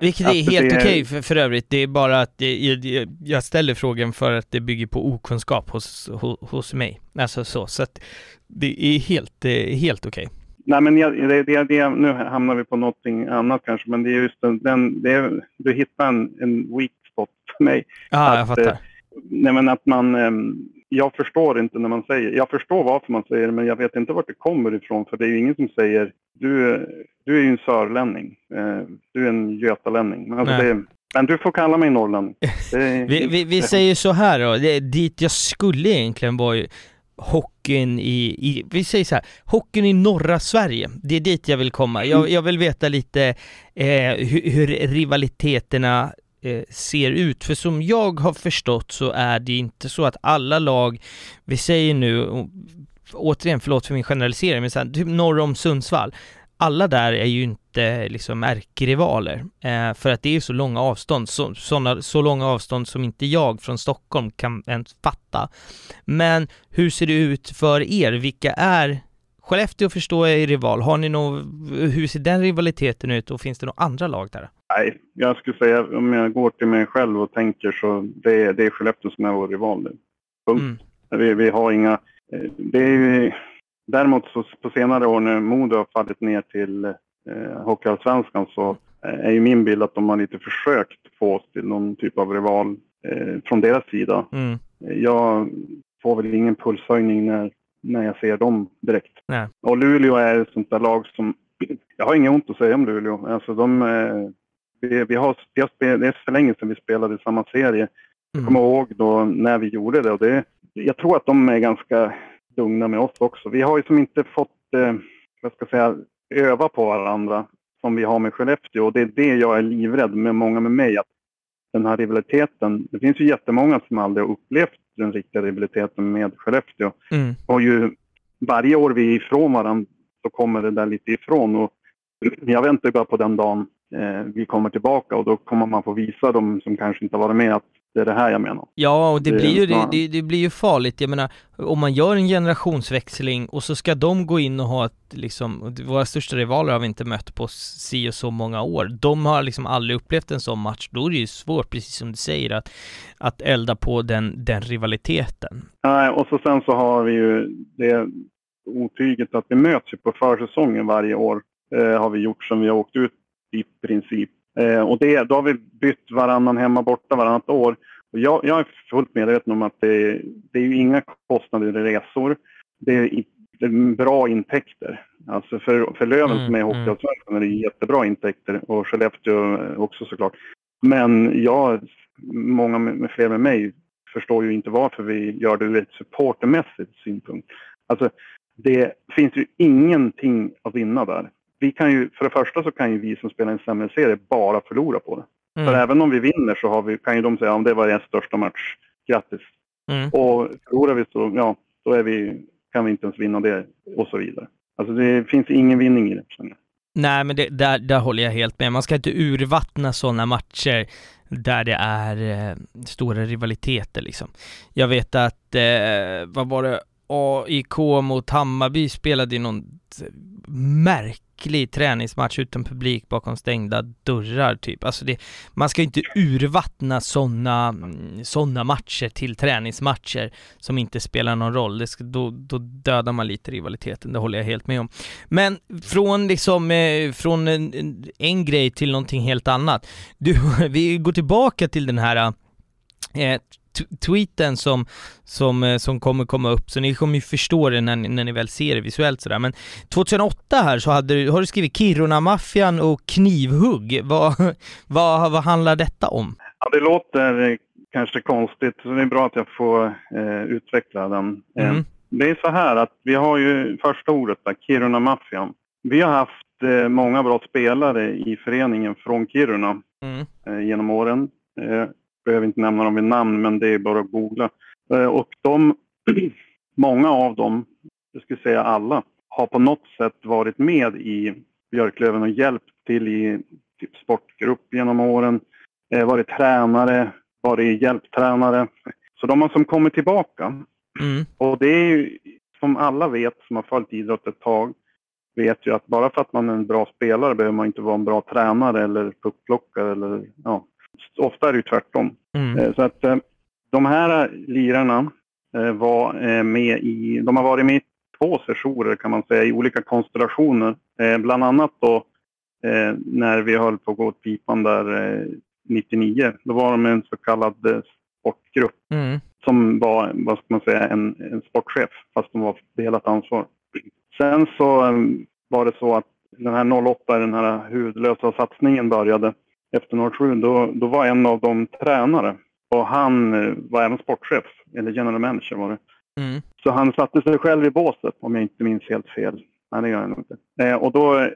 Vilket är helt det- okej för, för övrigt, det är bara att det, jag, jag ställer frågan för att det bygger på okunskap hos, hos, hos mig. Alltså så, så att det är helt, eh, helt okej. Nej, men jag, det, det, det, nu hamnar vi på någonting annat kanske, men det är just den, den det är, du hittar en, en weak spot för mig. Ja, jag Att, fattar. eh, Nej, men att man, ehm, jag förstår inte när man säger, jag förstår varför man säger det, men jag vet inte vart det kommer ifrån, för det är ju ingen som säger, du, du är ju en sörlänning, eh, du är en götalänning. Men, alltså det, men du får kalla mig norrlänning. Är- Vi, vi, vi säger så här då, det, dit jag skulle egentligen var ju hockeyn i, i, vi säger så här, hockeyn i norra Sverige, det är dit jag vill komma. Jag, jag vill veta lite eh, hur, hur rivaliteterna Eh, ser ut, för som jag har förstått så är det inte så att alla lag, vi säger nu, återigen förlåt för min generalisering, men så här, typ norr om Sundsvall, alla där är ju inte liksom ärkerivaler, eh, för att det är ju så långa avstånd, så, såna, så långa avstånd som inte jag från Stockholm kan ens fatta. Men hur ser det ut för er? Vilka är Skellefteå förstår jag är rival. Har ni någon, hur ser den rivaliteten ut och finns det några andra lag där? Nej, jag skulle säga om jag går till mig själv och tänker så det är, det är Skellefteå som är vår rival nu. Punkt. Mm. Vi, vi har inga... Eh, det är ju, däremot så på senare år när Modo har fallit ner till eh, Hockeyallsvenskan så är ju min bild att de har lite försökt få oss till någon typ av rival eh, från deras sida. Mm. Jag får väl ingen pulshöjning när, när jag ser dem direkt. Nej. Och Luleå är ett sånt där lag som... Jag har inget ont att säga om Luleå. Alltså de, eh, vi, vi, har, vi har spel, det är så länge sedan vi spelade i samma serie. Mm. Jag kommer ihåg då när vi gjorde det. Och det. Jag tror att de är ganska lugna med oss också. Vi har ju som inte fått, eh, vad ska jag säga, öva på varandra som vi har med Skellefteå. Och det är det jag är livrädd med många med mig. Att den här rivaliteten, det finns ju jättemånga som aldrig har upplevt den riktiga rivaliteten med Skellefteå. Mm. Och ju varje år vi är ifrån varandra så kommer det där lite ifrån. Och jag väntar bara på den dagen vi kommer tillbaka och då kommer man få visa dem som kanske inte har varit med att det är det här jag menar. Ja, och det, det blir ju, det, det, det, blir ju farligt. Jag menar, om man gör en generationsväxling och så ska de gå in och ha ett, liksom, våra största rivaler har vi inte mött på si och så många år. De har liksom aldrig upplevt en sån match. Då är det ju svårt, precis som du säger, att, att elda på den, den rivaliteten. Nej, och så sen så har vi ju det otyget att vi möts ju på försäsongen varje år. Eh, har vi gjort som vi har åkt ut i princip. Eh, och det, då har vi bytt varannan hemma borta varannat år. Och jag, jag är fullt medveten om att det, det är ju inga kostnader i resor. Det är, det är bra intäkter. Alltså för, för Löven mm, som är hockeyallsvenskan mm. är det jättebra intäkter och Skellefteå också såklart. Men jag, många med, med fler med mig, förstår ju inte varför vi gör det ur ett supportermässigt synpunkt. Alltså, det finns ju ingenting att vinna där vi kan ju, för det första så kan ju vi som spelar en sämre serie bara förlora på det. Mm. För även om vi vinner så vi, kan ju de säga om det var deras största match, grattis. Mm. Och förlorar vi så, ja, då är vi, kan vi inte ens vinna det och så vidare. Alltså det finns ingen vinning i det. Nej, men det, där, där håller jag helt med. Man ska inte urvattna sådana matcher där det är eh, stora rivaliteter liksom. Jag vet att, eh, vad var det, AIK mot Hammarby spelade i någon märk äcklig träningsmatch utan publik bakom stängda dörrar typ. Alltså det, man ska ju inte urvattna sådana såna matcher till träningsmatcher som inte spelar någon roll. Det ska, då, då dödar man lite rivaliteten, det håller jag helt med om. Men från liksom, eh, från en, en grej till någonting helt annat. Du, vi går tillbaka till den här eh, tweeten som, som, eh, som kommer komma upp, så ni kommer ju förstå det när, när ni väl ser det visuellt sådär. Men 2008 här så hade, har du skrivit Kiruna-maffian och knivhugg. Vad, vad, vad handlar detta om? Ja, det låter kanske konstigt, så det är bra att jag får eh, utveckla den. Eh, mm. det är så här att vi har ju första ordet där, Kiruna-maffian. Vi har haft eh, många bra spelare i föreningen från Kiruna mm. Eh, genom åren. Eh, behöver inte nämna dem vid namn, men det är bara att googla. Eh, och de, många av dem, jag skulle säga alla, har på något sätt varit med i Björklöven och hjälpt till i typ sportgrupp genom åren, eh, varit tränare, varit hjälptränare. Så de har som kommit tillbaka. Mm. Och det är ju, som alla vet som har följt idrott ett tag, vet ju att bara för att man är en bra spelare behöver man inte vara en bra tränare eller puckplockare eller ja, ofta är det ju tvärtom. Mm. Eh, så att eh, de här lirarna eh, var med i, de har varit med i två sessioner kan man säga i olika konstellationer. Bland annat då när vi höll på att gå åt pipan där 99. Då var de en så kallad sportgrupp mm. som var, vad ska man säga, en, en sportchef fast de var delat ansvar. Sen så var det så att den här 08, den här huvudlösa satsningen började efter 07, då, då var en av dem tränare. Och han eh, var även sportchef, eller general manager var det. Mm. Så han satte sig själv i båset, om jag inte minns helt fel. Nej, det gör jag nog inte. Eh, och då...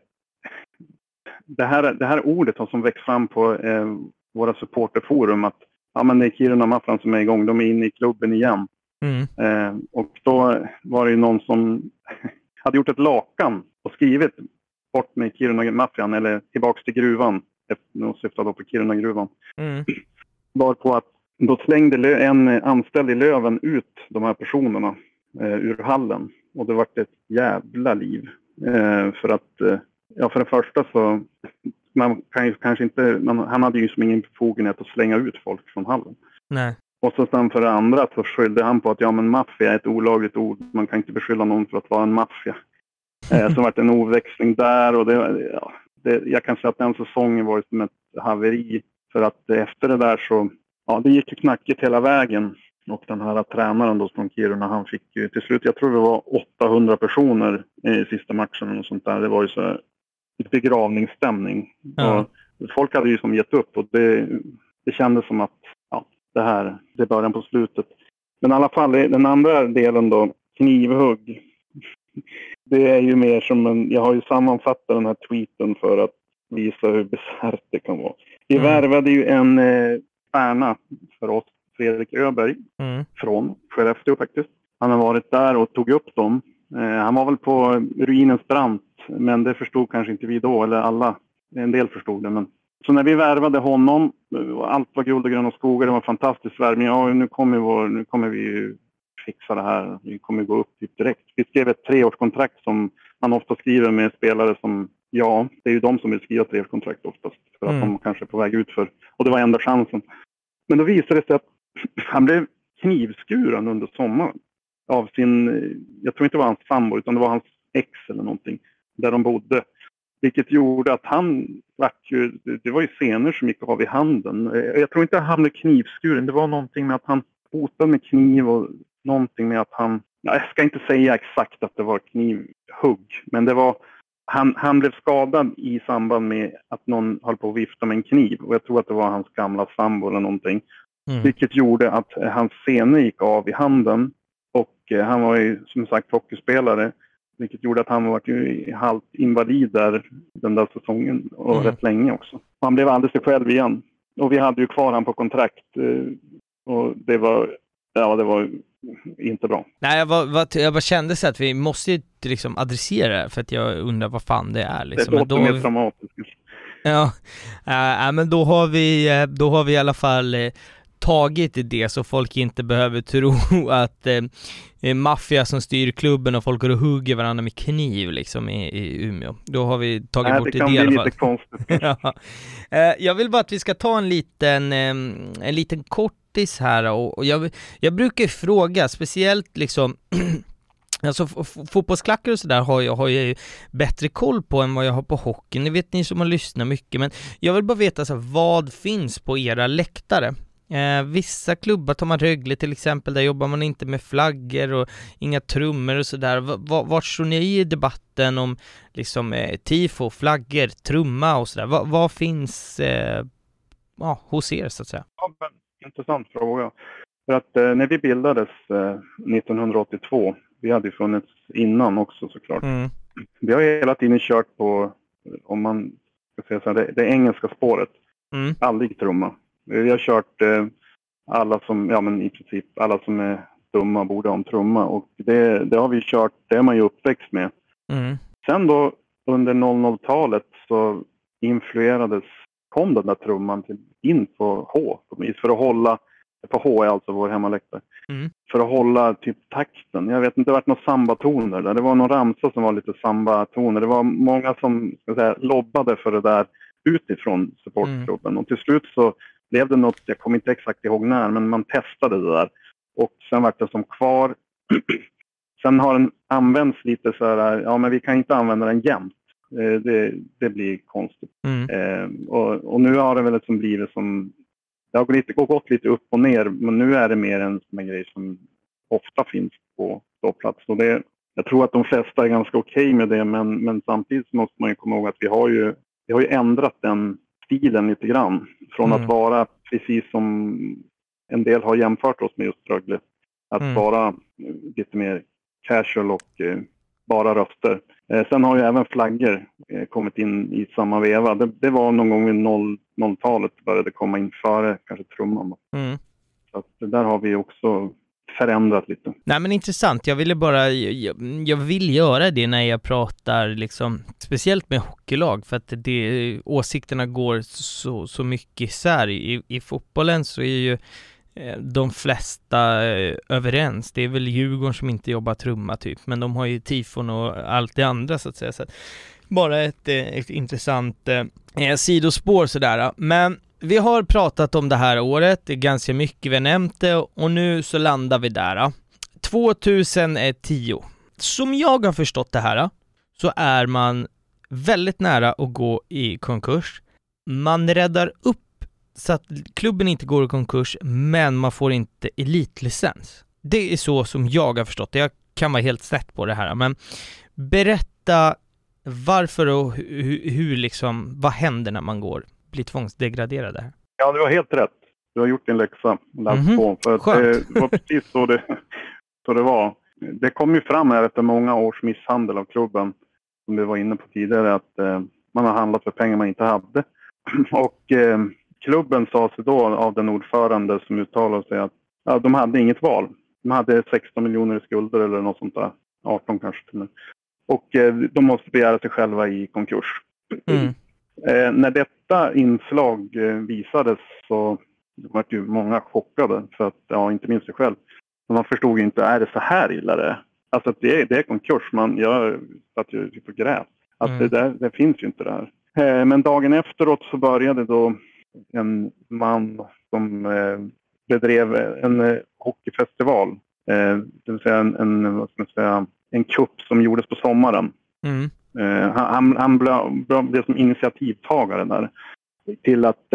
Det här, det här ordet har som växt fram på eh, våra supporterforum att ja, men det är Kiruna Maffian som är igång, de är inne i klubben igen. Mm. Eh, och då var det ju någon som hade gjort ett lakan och skrivit bort med Kiruna Maffian eller tillbaks till gruvan och syftade då på Kirunagruvan. Mm. Var på att då slängde en anställd i Löven ut de här personerna eh, ur hallen. och det vart ett jävla liv. Eh, för att, eh, ja för det första så, man kan ju kanske inte, man, han hade ju som ingen befogenhet att slänga ut folk från hallen. Nej. Och så sen för det andra så skyllde han på att ja men maffia är ett olagligt ord. Man kan inte beskylla någon för att vara en maffia. Eh, så vart det en oväxling där och det, ja, det, jag kan säga att den säsongen var som ett haveri. För att efter det där så, ja det gick ju knackigt hela vägen. Och den här tränaren då från Kiruna, han fick ju till slut, jag tror det var 800 personer i sista matchen och sånt där. Det var ju så begravningsstämning. Ja. Och folk hade ju som gett upp och det, det kändes som att ja, det här, det är början på slutet. Men i alla fall, den andra delen då, knivhugg. Det är ju mer som en, jag har ju sammanfattat den här tweeten för att visa hur bisarrt det kan vara. Vi Mm. värvade ju en eh, stjärna för oss, Fredrik Öberg, Mm. från Skellefteå faktiskt. Han har varit där och tog upp dem. Eh, han var väl på ruinens brant, men det förstod kanske inte vi då, eller alla. En del förstod det. Men... Så när vi värvade honom, eh, och allt var guld och gröna skogar, det var en fantastisk värvning. Ja, nu kommer, vår, nu kommer vi ju fixa det här. Vi kommer gå upp typ direkt. Vi skrev ett treårskontrakt som man ofta skriver med spelare som, ja, det är ju de som vill skriva treårskontrakt oftast. För att Mm. de kanske är på väg ut för. Och det var enda chansen. Men då visade det sig att han blev knivskuren under sommaren av sin, jag tror inte det var hans sambo utan det var hans ex eller någonting, där de bodde. Vilket gjorde att han vart ju, det- var ju scener som gick av i handen. Jag tror inte han blev knivskuren, det var någonting med att han hotade med kniv och någonting med att han, ja, jag ska inte säga exakt att det var knivhugg, men det var han, han blev skadad i samband med att någon höll på att vifta med en kniv och jag tror att det var hans gamla sambo eller någonting. Mm. Vilket gjorde att eh, hans senor gick av i handen. Och eh, han var ju som sagt hockeyspelare. Vilket gjorde att han var ju halvt invalid där den där säsongen och Mm. rätt länge också. Han blev aldrig sig själv igen. Och vi hade ju kvar han på kontrakt. eh, Och det var, ja det var inte bra. Nej, jag, var, var, jag bara kände så att vi måste ju liksom adressera det för att jag undrar vad fan det är liksom. det låter mer dramatiskt. ja, äh, men då har vi, eh, då har vi i alla fall eh, tagit i det så folk inte behöver tro att eh, maffia som styr klubben och folk går och hugger varandra med kniv liksom i, i Umeå. Då har vi tagit Nej, bort det det, kan i bli alla lite fall. konstigt. ja. Eh, Jag vill bara att vi ska ta en liten, eh, en liten kortis här och, och jag, jag brukar ju fråga, speciellt liksom Alltså fotbollsklackar och sådär har jag, har jag ju bättre koll på än vad jag har på hockeyn, det vet ni som har lyssnat mycket, men jag vill bara veta så här, vad finns på era läktare? Eh, vissa klubbar tar man Rögle till exempel, där jobbar man inte med flaggor och inga trummor och sådär. V- Vart står ni i debatten om liksom eh, tifo, flaggor, trumma och sådär? V- vad finns eh, ja, hos er så att säga? Ja, men, intressant fråga. För att eh, när vi bildades eh, 1982, vi hade ju funnits innan också såklart. Mm. Vi har hela tiden kört på, eh, om man ska säga så här, det, det engelska spåret. Mm. Aldrig trumma. Vi har kört eh, alla som, ja men i princip alla som är dumma borde ha en trumma och det, det har vi kört, det är man ju uppväxt med. Mm. Sen då under 00-talet så influerades, kom den där trumman till, in på H på vis för att hålla, på H är alltså vår hemmaläktare, Mm. för att hålla typ takten. Jag vet inte, det var några sambatoner där. Det var någon ramsa som var lite sambatoner. Det var många som ska säga, lobbade för det där utifrån supportklubben och till slut så blev det något, jag kommer inte exakt ihåg när, men man testade det där och sen vart det som kvar. sen har den använts lite så här, ja men vi kan inte använda den jämt. Eh, Det, det blir konstigt. Mm. Eh, och, och nu har det väl liksom blivit som, det har gått lite, gått lite upp och ner, men nu är det mer en här grej som ofta finns på ståplats. Och det, jag tror att de flesta är ganska okej med det, men, men samtidigt måste man ju komma ihåg att vi har ju, vi har ju ändrat den stilen lite grann. Från Mm. att vara precis som en del har jämfört oss med just Rögle. Att Mm. vara lite mer casual och eh, bara röster. Eh, sen har ju även flaggor eh, kommit in i samma veva. Det, det var någon gång vid 0 0-talet började komma in före kanske trumman. Mm. Så det där har vi också förändrat lite. Nej men intressant, jag ville bara, jag, jag vill göra det när jag pratar liksom, speciellt med hockeylag, för att det, åsikterna går så, så mycket isär. I, I fotbollen så är ju Eh, de flesta eh, överens. Det är väl Djurgården som inte jobbar trumma typ, men de har ju tifon och allt det andra så att säga. Så att bara ett, eh, ett intressant eh, sidospår sådär. Men vi har pratat om det här året, det är ganska mycket vi har nämnt det och nu så landar vi där. 2010. Som jag har förstått det här så är man väldigt nära att gå i konkurs. Man räddar upp så att klubben inte går i konkurs, men man får inte elitlicens. Det är så som jag har förstått det. Jag kan vara helt snett på det här, men berätta varför och hur, hur liksom, vad händer när man går, blir tvångsdegraderad här? Ja, du har helt rätt. Du har gjort din läxa, läst mm -hmm. För att det var precis så det, så det var. Det kom ju fram här efter många års misshandel av klubben, som vi var inne på tidigare, att eh, man har handlat för pengar man inte hade. Och eh, klubben sa sig då av den ordförande som uttalade sig att ja, de hade inget val. De hade 16 miljoner i skulder eller något sånt där. 18 kanske till och med. Och eh, de måste begära sig själva i konkurs. Mm. Eh, när detta inslag eh, visades så var ju många chockade. För att, ja, inte minst sig själv. Men man förstod ju inte, är det så här illa det är? Alltså det, det är konkurs. Man, jag satt ju typ och grät. Att mm. det, där, det finns ju inte där. Eh, men dagen efteråt så började då en man som eh, bedrev en eh, hockeyfestival. Eh, det vill säga en, en, vad ska man säga, en kupp som gjordes på sommaren. Mm. Han, han blev, som initiativtagare där till att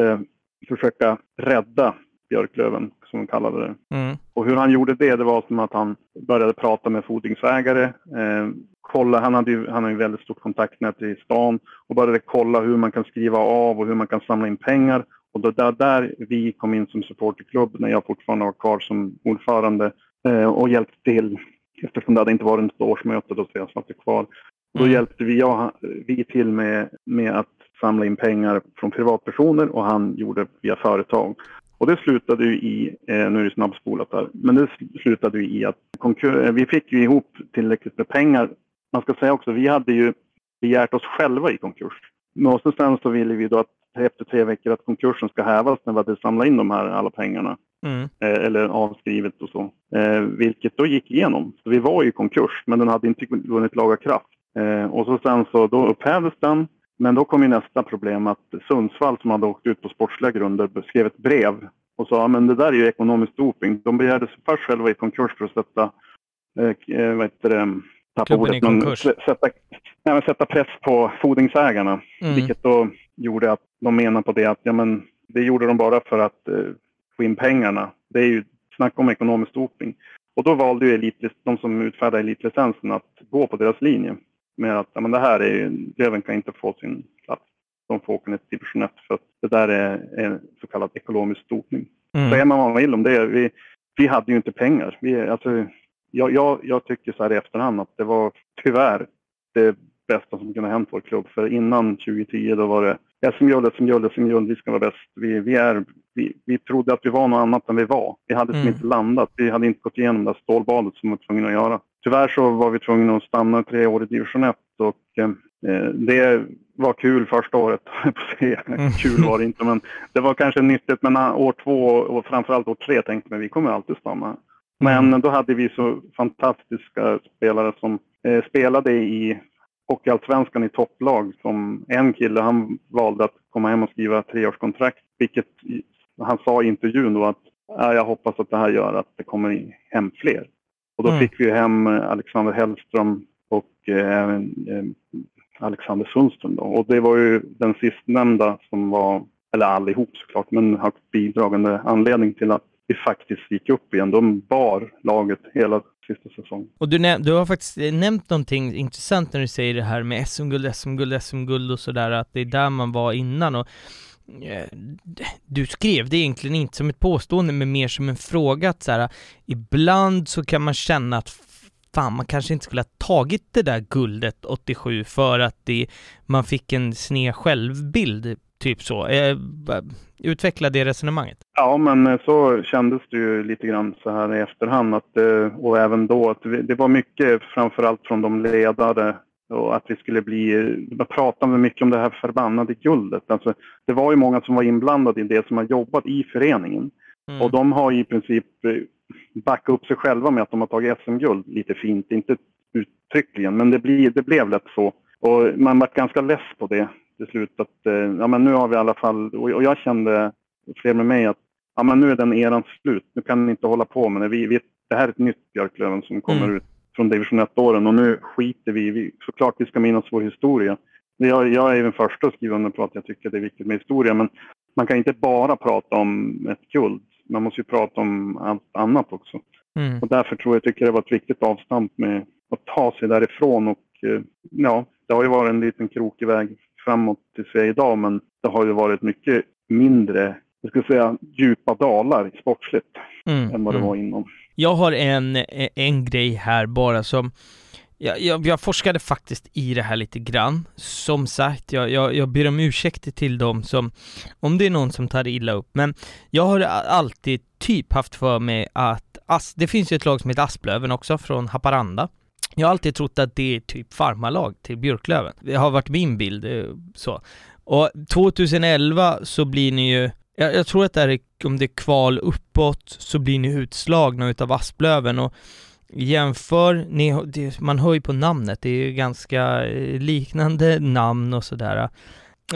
försöka rädda Björklöven, som de kallade det. Mm. Och hur han gjorde det, det var som att han började prata med fordringsägare. Eh, kolla, han hade ju han hade ju väldigt stort kontaktnät i stan och började kolla hur man kan skriva av och hur man kan samla in pengar. Och det var där vi kom in som supporterklubb när jag fortfarande var kvar som ordförande eh, och hjälpte till eftersom det hade inte varit ett årsmöte då så jag satt kvar. Då mm. hjälpte vi, ja, vi till med, med att samla in pengar från privatpersoner och han gjorde via företag. Och det slutade ju i, eh, nu är det snabbspolat här, men det slutade ju i att konkur- vi fick ju ihop tillräckligt med pengar. Man ska säga också, vi hade ju begärt oss själva i konkurs. Men och sen så ville vi då att efter tre veckor att konkursen ska hävas när vi hade samlat in de här alla pengarna. Mm. Eh, eller avskrivet och så. Eh, vilket då gick igenom. Så vi var i konkurs, men den hade inte vunnit laga kraft. Eh, och så sen så då upphävdes den. Men då kom ju nästa problem att Sundsvall som hade åkt ut på sportsliga grunder skrev ett brev och sa men det där är ju ekonomisk doping. De begärde sig först själva i konkurs för att sätta, eh, eh vad heter det, tappa ordet, men sätta, nej, sätta press på fordringsägarna. Mm. Vilket då gjorde att de menade på det att ja, men, det gjorde de bara för att eh, få in pengarna. Det är ju snack om ekonomisk doping. Och då valde ju elitlist, de som utfärdade elitlicensen att gå på deras linje med att ja, men det här är ju, Löven kan inte få sin plats. De får åka ner till division 1 för att det där är, är så kallad ekonomisk dopning. Mm. Säger man vad man vill om det. Vi, vi hade ju inte pengar. Vi, alltså, jag, jag, jag tycker så här i efterhand att det var tyvärr det bästa som kunde ha hänt vår klubb. För innan 2010 då var det SM-guld, SM-guld, SM-guld, vi ska vara bäst. Vi, vi, är, vi, vi trodde att vi var något annat än vi var. Vi hade mm. inte landat. Vi hade inte gått igenom det där stålbadet som vi var tvungna att göra. Tyvärr så var vi tvungna att stanna tre år i division 1 och eh, det var kul första året. Mm. kul var det inte, men det var kanske nyttigt. Men år två och framförallt år tre tänkte vi vi kommer alltid stanna. Men mm. då hade vi så fantastiska spelare som eh, spelade i Hockeyallsvenskan i topplag. Som en kille, han valde att komma hem och skriva treårskontrakt. Vilket han sa i intervjun då att jag hoppas att det här gör att det kommer hem fler. Och då mm. fick vi hem eh, Alexander Hellström och även eh, Alexander Sundström. Då. Och det var ju den sistnämnda som var, eller allihop såklart, men högst bidragande anledning till att vi faktiskt gick upp igen. De bar laget hela sista säsongen. Och du, du har faktiskt nämnt någonting intressant när du säger det här med SM-guld, SM-guld, SM-guld och sådär, att det är där man var innan. Och Eh, Eh, du skrev det egentligen inte som ett påstående, men mer som en fråga att så här, ibland så kan man känna att fan, man kanske inte skulle ha tagit det där guldet 87 för att det, man fick en sned självbild, typ så. Eh, utveckla det resonemanget. Ja, men eh, så kändes det ju lite grann så här i efterhand att, och även då att det var mycket framförallt från de ledare och att vi skulle bli, man pratade mycket om det här förbannade guldet. Alltså, det var ju många som var inblandade i det som har jobbat i föreningen. Mm. Och de har i princip eh, backat upp sig själva med att de har tagit SM-guld lite fint. Inte uttryckligen, men det, blir, det blev lätt så. Och man var ganska less på det till slut. Att, eh, ja, men nu har vi i alla fall, och jag kände, fler med mig, att ja, men nu är den eran slut. Nu kan ni inte hålla på med det. Vi, vi, det här är ett nytt Björklöven som kommer Mm. ut från division 1-åren och nu skiter vi vi Såklart vi ska minnas vår historia. Jag, jag är den första att skriva under på att jag tycker det är viktigt med historia, men man kan inte bara prata om ett guld. Man måste ju prata om allt annat också. Mm. Och därför tror jag, tycker det var ett viktigt avstamp med att ta sig därifrån. Och eh, ja, det har ju varit en liten krokig väg framåt tills vi är idag, men det har ju varit mycket mindre, jag ska säga, djupa dalar sportsligt Mm. än vad det Mm. var innan. Jag har en, en grej här bara som jag, jag, jag forskade faktiskt i det här lite grann. Som sagt, jag, jag, jag ber om ursäkt till dem som, om det är någon som tar illa upp, men jag har alltid typ haft för mig att, As, det finns ju ett lag som heter Asplöven också, från Haparanda. Jag har alltid trott att det är typ farmarlag till Björklöven. Det har varit min bild, eh, så. Och 2011 så blir ni ju, jag, jag tror att det är, om det är kval uppåt, så blir ni utslagna utav Asplöven och jämför, ni, det, man hör ju på namnet, det är ju ganska eh, liknande namn och sådär.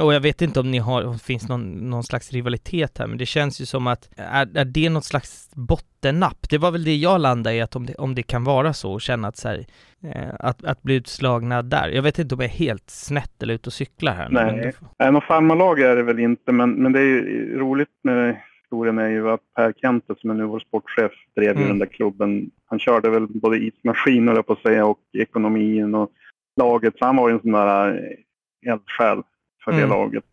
Och jag vet inte om ni har, om det finns någon, någon slags rivalitet här, men det känns ju som att, är, är det något slags bottennapp? Det var väl det jag landade i, att om det, om det kan vara så, och känna att så här, eh, att, att bli utslagna där. Jag vet inte om jag är helt snett eller ute och cyklar här. Nej. men det- Nej, något farmarlag är det väl inte, men, men det är ju roligt med historien är ju att Per Kente som är nu vår sportchef drev ju Mm. den där klubben. Han körde väl både ismaskiner på att säga och ekonomin och laget. Så han var ju en sån där eh, eldsjäl för det Mm. laget.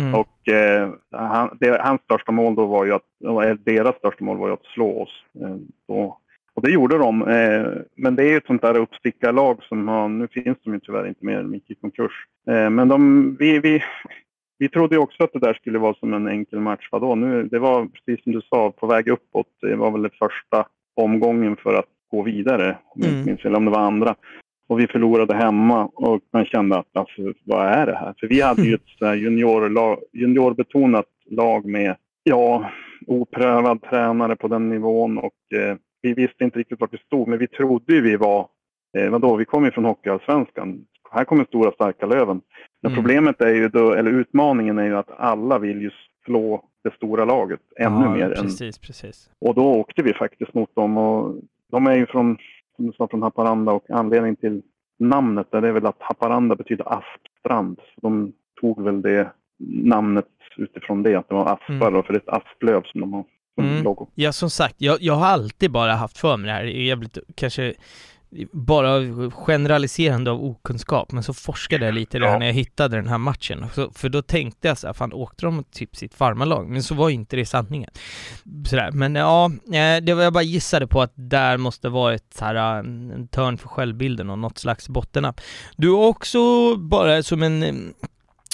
Mm. Och eh, han, det, hans största mål då var ju att, eh, deras största mål var ju att slå oss. Eh, då. Och det gjorde de. Eh, men det är ju ett sånt där uppstickarlag som har, nu finns de ju tyvärr inte mer, de gick i konkurs. Eh, men de, vi, vi, vi trodde ju också att det där skulle vara som en enkel match. Vadå? Nu, det var precis som du sa, på väg uppåt. Det var väl den första omgången för att gå vidare, om jag Mm. inte minns fel, om det var andra. Och vi förlorade hemma och man kände att alltså, vad är det här? För vi hade ju ett juniorlag, juniorbetonat lag med ja, oprövad tränare på den nivån och eh, vi visste inte riktigt vart vi stod men vi trodde ju vi var, eh, vadå, vi kom ju från Hockeyallsvenskan. Här kommer stora starka Löven. Men Mm. problemet är ju då, eller utmaningen är ju att alla vill ju slå det stora laget ännu Ja, mer. Än, Precis, precis. och då åkte vi faktiskt mot dem och de är ju från, som du sa, från Haparanda och anledningen till namnet där det är väl att Haparanda betyder askstrand. Så de tog väl det namnet utifrån det, att det var aspar Mm. och för det är ett asplöv som de har som Mm. logo. Ja, som sagt, jag, jag har alltid bara haft för mig det här, Det är jävligt, kanske bara generaliserande av okunskap, men så forskade jag lite Ja. när jag hittade den här matchen. Så, för då tänkte jag så här, fan åkte de typ sitt farmarlag? Men så var ju inte det sanningen. Sådär, men ja, eh, det var jag bara gissade på att där måste vara ett så här, eh, en törn för självbilden och något slags bottennapp. Du också bara som en eh,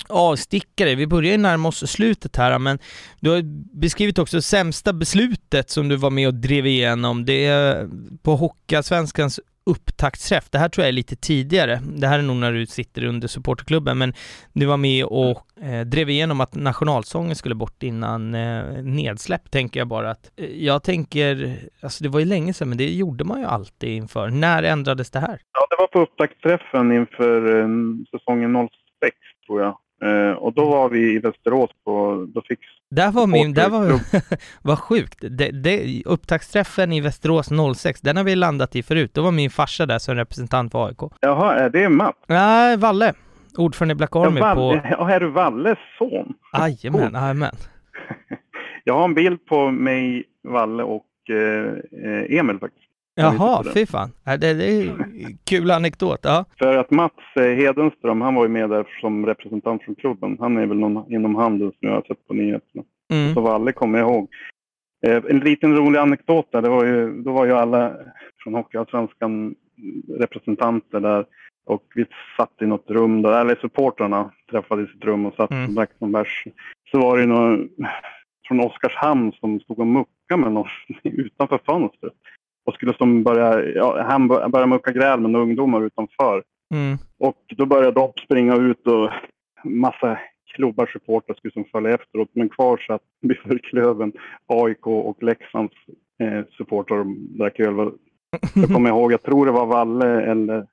avstickare, vi börjar ju närma oss slutet här, men du har beskrivit också sämsta beslutet som du var med och drev igenom. Det är på Hockeyallsvenskans upptaktsträff. Det här tror jag är lite tidigare. Det här är nog när du sitter under supporterklubben, men du var med och eh, drev igenom att nationalsången skulle bort innan eh, nedsläpp, tänker jag bara att eh, jag tänker, alltså det var ju länge sedan, men det gjorde man ju alltid inför. När ändrades det här? Ja, det var på upptaktsträffen inför eh, säsongen 06 tror jag. Eh, och då var vi i Västerås på, då fick Där var min, där var, vad sjukt. Det, det, upptaktsträffen i Västerås 06, den har vi landat i förut. Då var min farsa där som representant för AIK. Jaha, är det Mats? Nej, Valle. Ordförande i Black Ja, Army på... Valle, ja, är du Valles son? Jajamän, jajamän. Jag har en bild på mig, Valle och eh, eh, Emil faktiskt. Jaha, fy fan. Ja, Det, det är kul anekdot. Ja. För att Mats eh, Hedenström, han var ju med där som representant från klubben. Han är väl någon inom handeln som jag har sett på nyheterna. Mm. Så Valle kommer jag ihåg. Eh, en liten rolig anekdot där, det var ju, då var ju alla från Hockeyallsvenskan representanter där. Och vi satt i något rum där, eller supportrarna träffades i ett rum och satt Mm. och drack någon bärs. Så var det ju någon från Oskarshamn som stod och muckade med någon utanför fönstret. Och skulle som börja, ja, han bör- började mucka gräl med ungdomar utanför. Mm. Och då började de springa ut och massa klubbar, supportrar skulle som följa efteråt. Men kvar satt Björklöven, AIK och Leksands eh, supportrar drack öl. Jag kommer ihåg, jag tror det var Valle eller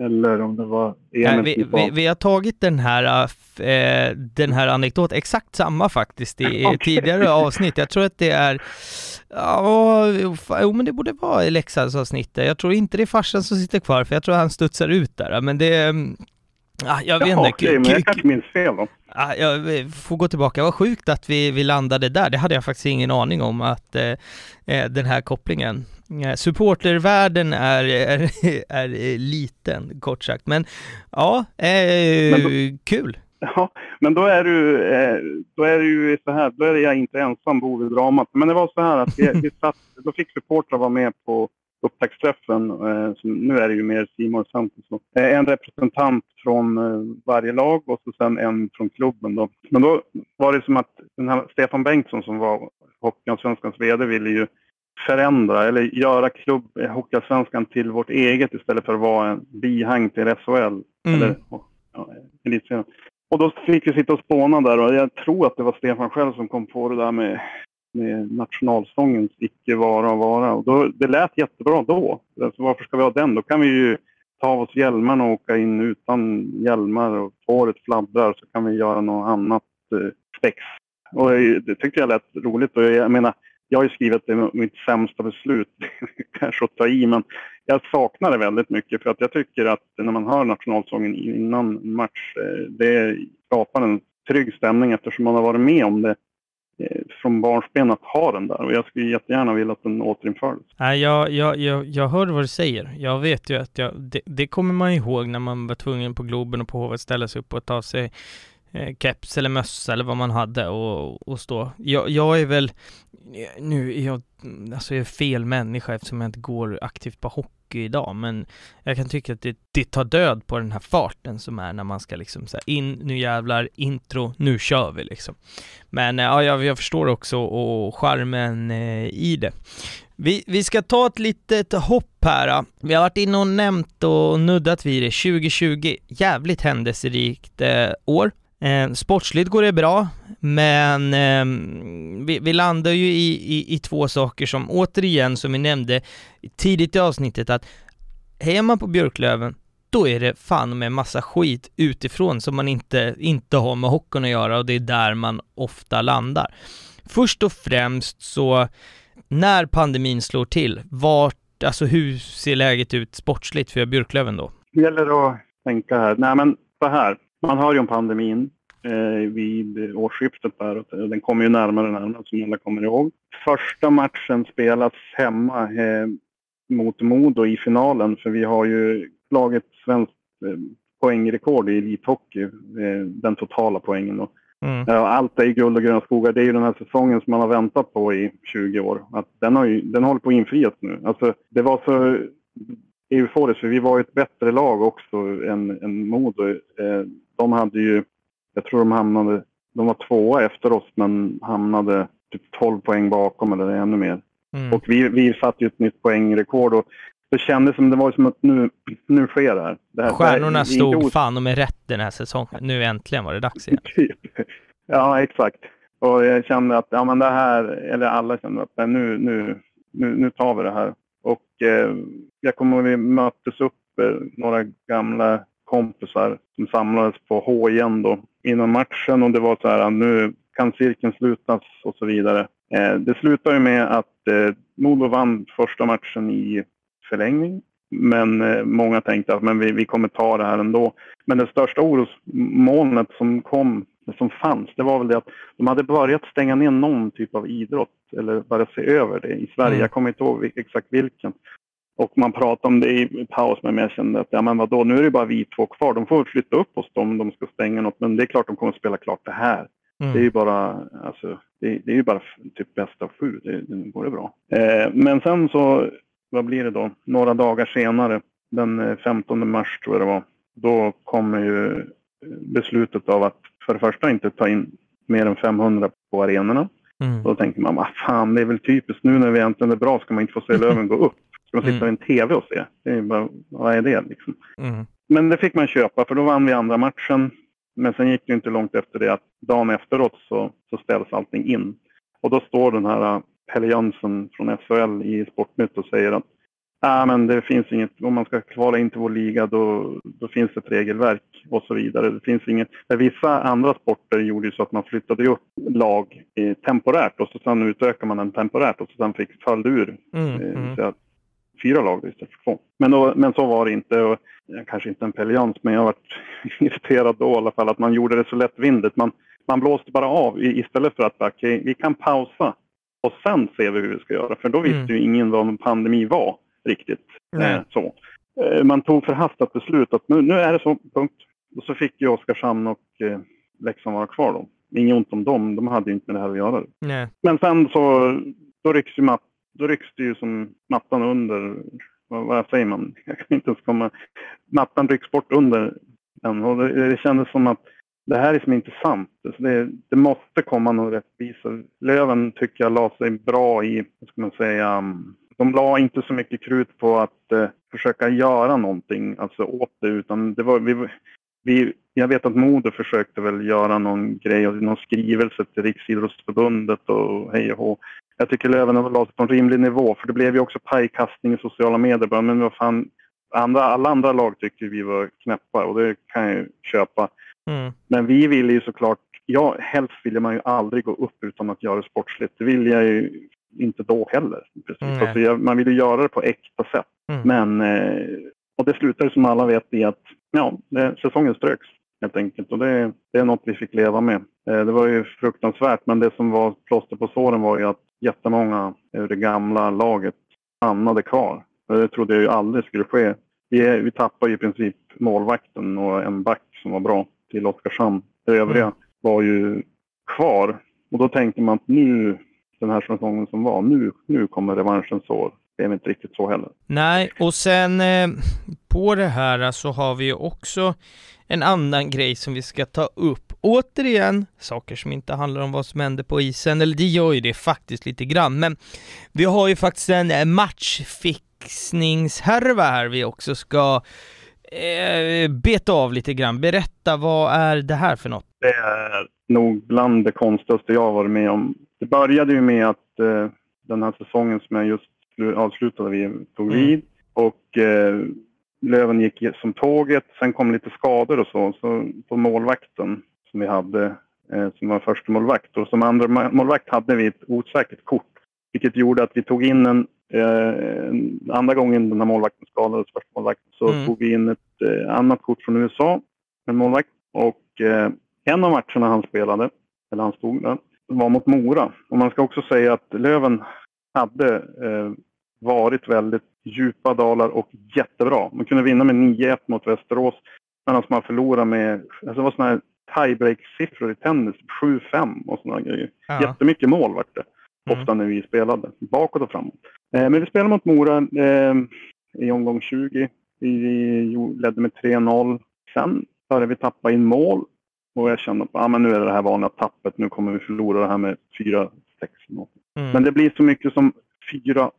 eller om det var Emil vi, vi, vi, har tagit den här, äh, den här anekdoten, exakt samma faktiskt, i okay. tidigare avsnitt. Jag tror att det är, ja, jo men det borde vara i Leksandsavsnittet. Jag tror inte det är farsan som sitter kvar, för jag tror han studsar ut där. Men det, Ja, jag vet inte. Okej, men jag kanske minns fel då. Ja, jag får gå tillbaka. Vad sjukt att vi, vi landade där. Det hade jag faktiskt ingen aning om att eh, eh den här kopplingen. Supportervärlden är, är, är liten, kort sagt. Men ja, eh, men då, kul. Ja, men då är du, eh, då är det ju så här, då är jag inte ensam bov i dramat. Men det var så här att vi, vi satt, då fick supportrar vara med på upptaktsträffen, eh, nu är det ju mer Simon Santos, eh, en representant från eh, varje lag och så sen en från klubben. Då. Men då var det som att den här Stefan Bengtsson som var Hockeyallsvenskans VD ville ju förändra eller göra klubb Hockeyallsvenskan till vårt eget istället för att vara en bihang till SHL. Mm. Eller, ja, Och då fick vi sitta och spåna där och jag tror att det var Stefan själv som kom på det där med med nationalsångens icke vara och vara. Och då, det lät jättebra då. Så varför ska vi ha den? Då kan vi ju ta av oss hjälmarna och åka in utan hjälmar och håret fladdrar så kan vi göra något annat eh, spex. Och det tyckte jag lät roligt och jag menar, jag har ju skrivit det mitt sämsta beslut, kanske att ta i, men jag saknar det väldigt mycket för att jag tycker att när man hör nationalsången innan match, eh, det skapar en trygg stämning eftersom man har varit med om det eh, från barnsben att ha den där och jag skulle jättegärna vilja att den återinfördes. Nej, jag, jag, jag, jag hör vad du säger. Jag vet ju att jag, det, det kommer man ihåg när man var tvungen på Globen och på Hovet ställa sig upp och ta sig Eh, keps eller mössa eller vad man hade och, och stå. Jag, jag är väl, nu är jag, alltså jag är fel människa eftersom jag inte går aktivt på hockey idag, men jag kan tycka att det, det tar död på den här farten som är när man ska liksom säga in, nu jävlar, intro, nu kör vi liksom. Men eh, ja, jag, jag förstår också och charmen eh, i det. Vi, vi ska ta ett litet hopp här. Eh. Vi har varit inne och nämnt och nuddat vid det. 2020, jävligt händelserikt eh, år. Eh, sportsligt går det bra, men eh, vi, vi, landar ju i, i, i, två saker som återigen, som vi nämnde tidigt i avsnittet, att hejar man på Björklöven, då är det fan med massa skit utifrån som man inte, inte har med hockeyn att göra och det är där man ofta landar. Först och främst så, när pandemin slår till, vart, alltså hur ser läget ut sportsligt för Björklöven då? Det gäller att tänka här, nej men så här, man hör ju om pandemin eh, vid årsskiftet där och den kommer ju närmare och närmare som alla kommer ihåg. Första matchen spelas hemma eh, mot Modo i finalen för vi har ju slagit svenskt eh, poängrekord i elithockey, eh, den totala poängen då. Mm. Allt är guld och gröna skogar. Det är ju den här säsongen som man har väntat på i 20 år. Att den, har ju, den håller på att infrias nu. Alltså, det var så euforiskt för vi var ett bättre lag också än, än Modo. Eh, de hade ju, jag tror de hamnade, de var tvåa efter oss men hamnade typ 12 poäng bakom eller ännu mer. Mm. Och vi, vi satte ju ett nytt poängrekord och det kändes som det var som att nu, nu sker det här. Det här Stjärnorna det stod fan och med rätt den här säsongen. Nu äntligen var det dags igen. Typ. ja, exakt. Och jag kände att, ja men det här, eller alla kände att nu, nu, nu, nu tar vi det här. Och eh, jag kommer ihåg vi möttes upp eh, några gamla kompisar som samlades på H då innan matchen och det var så här nu kan cirkeln slutas och så vidare. Eh, det slutade ju med att eh, Modo vann första matchen i förlängning. Men eh, många tänkte att men vi, vi kommer ta det här ändå. Men det största orosmolnet som kom, som fanns, det var väl det att de hade börjat stänga ner någon typ av idrott eller börjat se över det i Sverige. Mm. Jag kommer inte ihåg exakt vilken. Och man pratade om det i paus, men jag kände att ja, men vadå, nu är det bara vi två kvar. De får flytta upp oss om de ska stänga något, men det är klart de kommer att spela klart det här. Mm. Det är ju bara, alltså, det, det, är ju bara typ bästa av sju. Det, det går det bra. Eh, men sen så, vad blir det då? Några dagar senare, den 15 mars tror jag det var, då kommer ju beslutet av att för det första inte ta in mer än 500 på arenorna. Mm. Då tänker man, vad fan, det är väl typiskt nu när vi äntligen är bra ska man inte få se Löven gå upp. Ska man sitta mm. vid en TV och se? Det är bara, vad är det liksom? Mm. Men det fick man köpa för då vann vi andra matchen. Men sen gick det inte långt efter det att dagen efteråt så, så ställs allting in. Och då står den här äh, Pelle Jönsson från SHL i Sportnytt och säger att ah, men det finns inget, om man ska kvala in till vår liga då, då finns det ett regelverk och så vidare. Det finns inget, vissa andra sporter gjorde ju så att man flyttade upp lag eh, temporärt och så sen utökar man den temporärt och så sen fick föll ur. Mm, eh, mm. Så fyra lag istället för två. Men, då, men så var det inte. Och, kanske inte en Pelle Jans, men jag varit irriterad då i alla fall att man gjorde det så lättvindigt. Man, man blåste bara av istället för att okay, vi kan pausa och sen ser vi hur vi ska göra. För då visste mm. ju ingen vad en pandemi var riktigt. Eh, så. Eh, man tog förhastat beslut att nu, nu är det så, punkt. Och så fick ju Oskarshamn och eh, Leksand vara kvar då. Inget ont om dem, de hade ju inte med det här att göra. Nej. Men sen så, då rycks, ju mat, då rycks det ju som mattan under, vad, vad säger man? Jag kan inte ens komma, mattan rycks bort under den. Och det, det kändes som att det här är som inte sant. Alltså det, det, måste komma någon rättvisa. Löven tycker jag la sig bra i, vad ska man säga, um, de la inte så mycket krut på att eh, försöka göra någonting alltså åt det utan det var, vi, vi, jag vet att Modo försökte väl göra någon grej, någon skrivelse till Riksidrottsförbundet och hej och hå. Jag tycker Löven la sig på en rimlig nivå för det blev ju också pajkastning i sociala medier. men vad fan, andra, alla andra lag tyckte vi var knäppa och det kan jag ju köpa. Mm. Men vi ville ju såklart, ja helst ville man ju aldrig gå upp utan att göra det sportsligt. Det vill jag ju inte då heller. Precis. Alltså, man ville göra det på äkta sätt. Mm. Men, eh, och det slutade som alla vet i att ja, det, säsongen ströks helt enkelt. Och det, det, är något vi fick leva med. Eh, det var ju fruktansvärt men det som var plåster på såren var ju att jättemånga ur det gamla laget stannade kvar. Det trodde jag ju aldrig skulle ske. Vi, vi tappade i princip målvakten och en back som var bra till Oskarshamn. Det övriga mm. var ju kvar. Och då tänkte man att nu, den här säsongen som var, nu, nu kommer revanschens år. Det är inte riktigt så heller. Nej, och sen eh, på det här så har vi ju också en annan grej som vi ska ta upp. Återigen, saker som inte handlar om vad som händer på isen, eller det gör ju det faktiskt lite grann, men vi har ju faktiskt en matchfixningshärva här vi också ska eh, beta av lite grann. Berätta, vad är det här för något? Det är nog bland det konstigaste jag har varit med om. Det började ju med att eh, den här säsongen som jag just avslutade vi tog mm. vid och eh, Löven gick som tåget. Sen kom lite skador och så. Så på målvakten som vi hade, eh, som var första målvakt och som andra målvakt hade vi ett osäkert kort. Vilket gjorde att vi tog in en, eh, andra gången den här målvakten skadades, första målvakten, så mm. tog vi in ett eh, annat kort från USA, en målvakt. Och eh, en av matcherna han spelade, eller han stod där, var mot Mora. Och man ska också säga att Löven hade eh, varit väldigt djupa dalar och jättebra. Man kunde vinna med 9-1 mot Västerås medan man förlorade med, alltså det var sådana här tiebreak-siffror i tennis, 7-5 och sådana grejer. Ja. Jättemycket mål vart det. Mm. Ofta när vi spelade, bakåt och framåt. Eh, men vi spelade mot Mora eh, i omgång 20. Vi ledde med 3-0. Sen började vi tappa in mål och jag kände att ah, men nu är det det här vanliga tappet. Nu kommer vi förlora det här med 4-6. Mm. Men det blir så mycket som 4-8.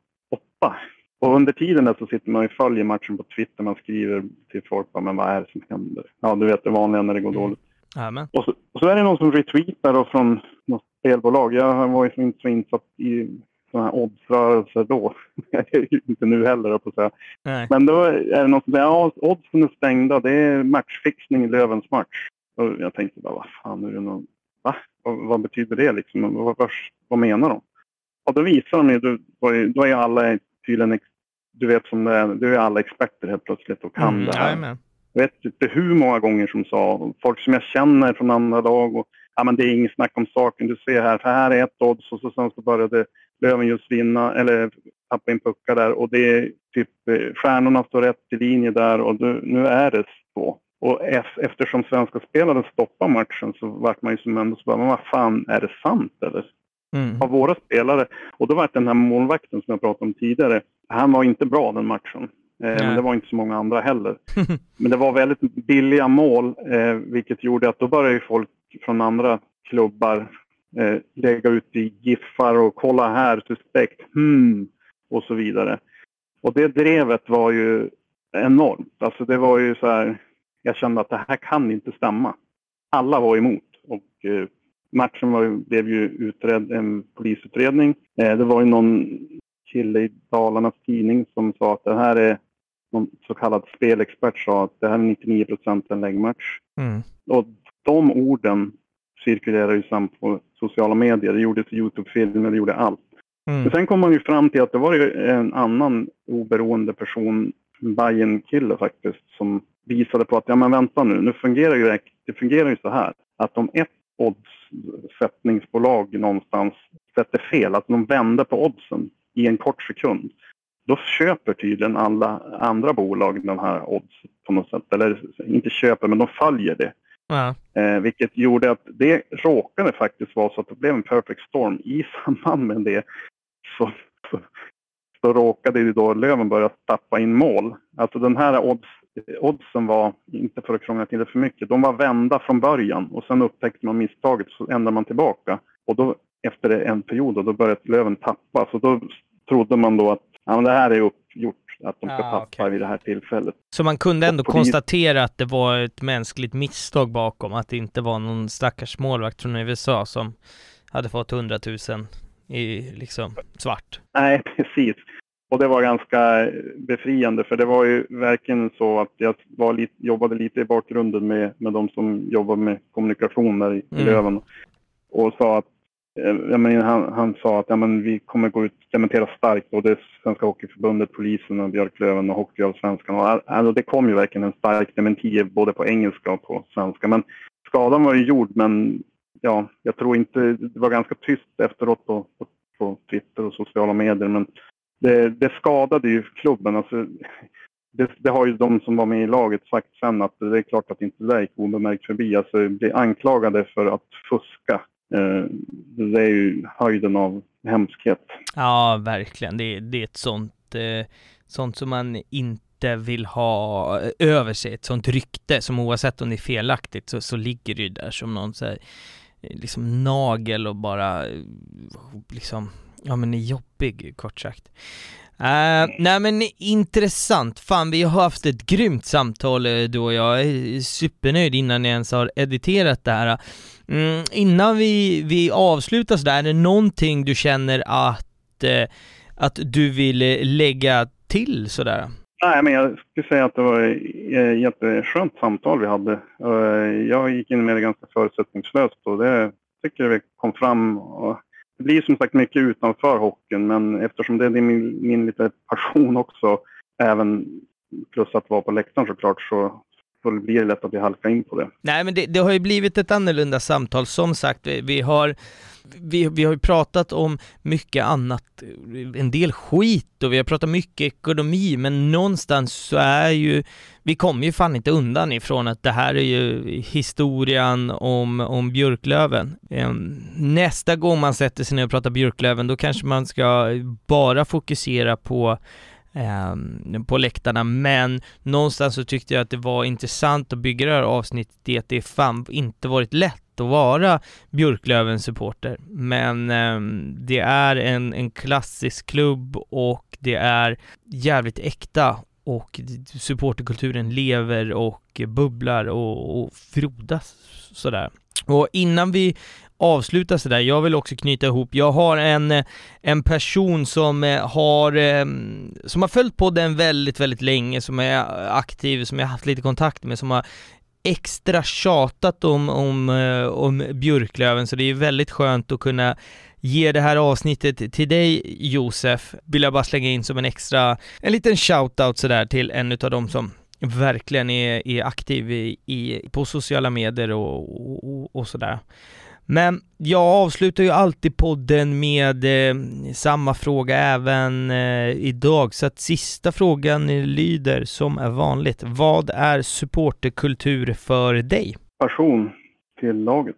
Och under tiden där så sitter man och följer matchen på Twitter. Man skriver till folk, men vad är det som händer? Ja, du vet det vanliga när det går mm. dåligt. Amen. Och, så, och så är det någon som retweetar och från något spelbolag. Jag var ju inte så insatt i sådana här oddsrörelser då. inte nu heller, på att säga. Nej. Men då är det någon som säger ja, oddsen är stängda. Det är matchfixning i Lövens match. Och jag tänkte bara, vad fan är det någon... Va? Vad, vad betyder det liksom? Vad, vad, vad menar de? Och då visar de ju, då, då är alla tydligen, du vet som det är, du är alla experter helt plötsligt och kan mm, det här. Jag vet inte hur många gånger som sa, folk som jag känner från andra lag och ja men det är inget snack om saken, du ser här, för här är ett odds och så sen så började Löven just vinna, eller tappa in puckar där och det är typ eh, stjärnorna står rätt i linje där och du, nu är det så. Och eftersom svenska spelare stoppar matchen så vart man ju som ändå så bara, men vad fan, är det sant eller? Mm. Av våra spelare. Och då var den här målvakten som jag pratade om tidigare, han var inte bra den matchen. Eh, men det var inte så många andra heller. men det var väldigt billiga mål, eh, vilket gjorde att då började folk från andra klubbar eh, lägga ut i giffar och kolla här, suspekt, hmm, och så vidare. Och det drevet var ju enormt. Alltså det var ju så här, jag kände att det här kan inte stämma. alla var emot. Och eh, matchen var, blev ju utredd, en polisutredning. Eh, det var ju någon kille i Dalarnas tidning som sa att det här är någon så kallad spelexpert sa att det här är 99 procent en läggmatch. Mm. Och de orden cirkulerar ju sen på sociala medier. Det gjordes Youtube-filmer, det gjorde allt. Mm. Men sen kom man ju fram till att det var ju en annan oberoende person, bayern kille faktiskt, som visade på att ja men vänta nu, nu fungerar ju det, det fungerar ju så här att om ett oddssättningsbolag någonstans sätter fel, att de vänder på oddsen i en kort sekund, då köper tydligen alla andra bolag de här odds på något sätt. Eller inte köper, men de följer det. Ja. Eh, vilket gjorde att det råkade faktiskt vara så att det blev en perfect storm. I samband med det så, så, så råkade ju då Löven börja tappa in mål. Alltså den här odds, oddsen var, inte för att krångla till det för mycket, de var vända från början och sen upptäckte man misstaget så ändrade man tillbaka. Och då efter en period då, då började Löven tappa. Så då trodde man då att ja, men det här är uppgjort, att de ska Ah, tappa okej. vid det här tillfället. Så man kunde ändå konstatera att det var ett mänskligt misstag bakom, att det inte var någon stackars målvakt från USA som hade fått 100 000 i liksom svart. Nej, precis. Och det var ganska befriande för det var ju verkligen så att jag var lite, jobbade lite i bakgrunden med, med de som jobbar med kommunikation där i Mm. Löven och sa att eh, jag menar, han, han sa att ja, men vi kommer gå ut och dementera starkt både Svenska Hockeyförbundet, Polisen och Björklöven och Hockeyallsvenskan. Alltså, det kom ju verkligen en stark dementi både på engelska och på svenska. Men skadan var ju gjord men ja, jag tror inte, det var ganska tyst efteråt på, på, på Twitter och sociala medier. Men det, det skadade ju klubben. Alltså, det, det har ju de som var med i laget sagt sen att det är klart att inte det där gick obemärkt förbi. Alltså bli anklagade för att fuska. Eh, det är ju höjden av hemskhet. Ja, verkligen. Det, det är ett sånt, eh, sånt som man inte vill ha eh, över sig, ett sånt rykte som oavsett om det är felaktigt så, så ligger det ju där som någon så här, eh, liksom nagel och bara eh, liksom, ja men är jobbig kort sagt. Uh, nej men intressant, fan vi har haft ett grymt samtal eh, du och jag, jag är supernöjd innan jag ens har editerat det här. Mm, innan vi, vi avslutar sådär, är det någonting du känner att, eh, att du vill eh, lägga till sådär? Nej, men jag skulle säga att det var ett jätteskönt samtal vi hade. Jag gick in med det ganska förutsättningslöst och det tycker jag vi kom fram. Och det blir som sagt mycket utanför hockeyn, men eftersom det är min, min lite passion också, även plus att vara på läktaren såklart, så, så blir det lätt att vi halkar in på det. Nej men det, det har ju blivit ett annorlunda samtal, som sagt, vi, vi har vi, vi har ju pratat om mycket annat, en del skit och vi har pratat mycket ekonomi, men någonstans så är ju, vi kommer ju fan inte undan ifrån att det här är ju historien om, om Björklöven. Ehm, nästa gång man sätter sig ner och pratar Björklöven, då kanske man ska bara fokusera på Ehm, på läktarna, men någonstans så tyckte jag att det var intressant att bygga det här avsnittet i att det fan inte varit lätt att vara Björklövens supporter. Men ehm, det är en, en klassisk klubb och det är jävligt äkta och supporterkulturen lever och bubblar och, och frodas sådär. Och innan vi avsluta sådär, jag vill också knyta ihop, jag har en, eh, en person som eh, har, ehm, som har följt podden väldigt, väldigt länge, som är aktiv, som jag har haft lite kontakt med, som har extra tjatat om, om, eh, om Björklöven, så det är väldigt skönt att kunna ge det här avsnittet till dig Josef, vill jag bara slänga in som en extra, en liten shoutout sådär till en utav dem som verkligen är, är aktiv i, i, på sociala medier och, och, och sådär. Men jag avslutar ju alltid podden med eh, samma fråga även eh, idag, så att sista frågan lyder som är vanligt. Vad är supporterkultur för dig? Passion till laget.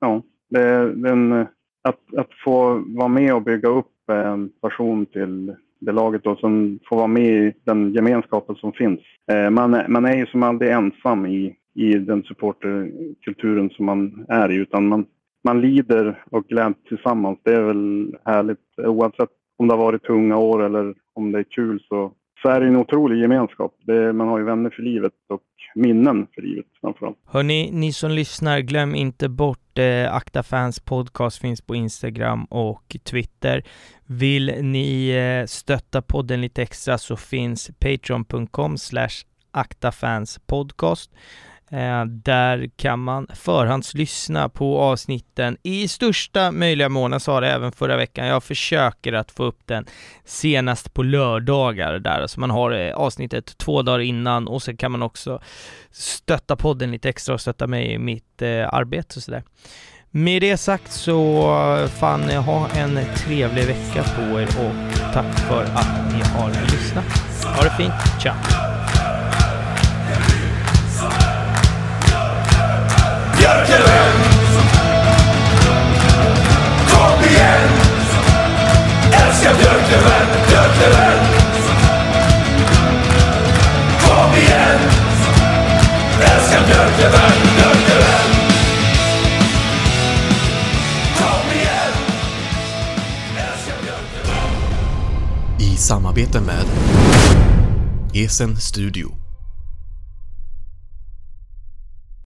Ja, det är den, eh, att, att få vara med och bygga upp eh, en passion till det laget och som får vara med i den gemenskapen som finns. Eh, man, är- man är ju som aldrig ensam i, i den supporterkulturen som man är i utan man, man lider och gläds tillsammans. Det är väl härligt oavsett om det har varit tunga år eller om det är kul så så är det en otrolig gemenskap. Det, man har ju vänner för livet och minnen för livet framförallt. Hörni, ni som lyssnar, glöm inte bort eh, Akta Fans podcast finns på Instagram och Twitter. Vill ni eh, stötta podden lite extra så finns patreon.com slash aktafanspodcast. Podcast. Eh, där kan man förhandslyssna på avsnitten i största möjliga mån. Jag sa det även förra veckan. Jag försöker att få upp den senast på lördagar där, så man har eh, avsnittet två dagar innan och sen kan man också stötta podden lite extra och stötta mig i mitt eh, arbete och sådär. Med det sagt så fan ha en trevlig vecka på er och tack för att ni har lyssnat. Ha det fint, ciao! Igen. Älskar Björklöven, Björklöven. Kom igen. Älskar Björklöven, Björklöven. Kom igen. Älskar Björkelven I samarbete med Esen Studio.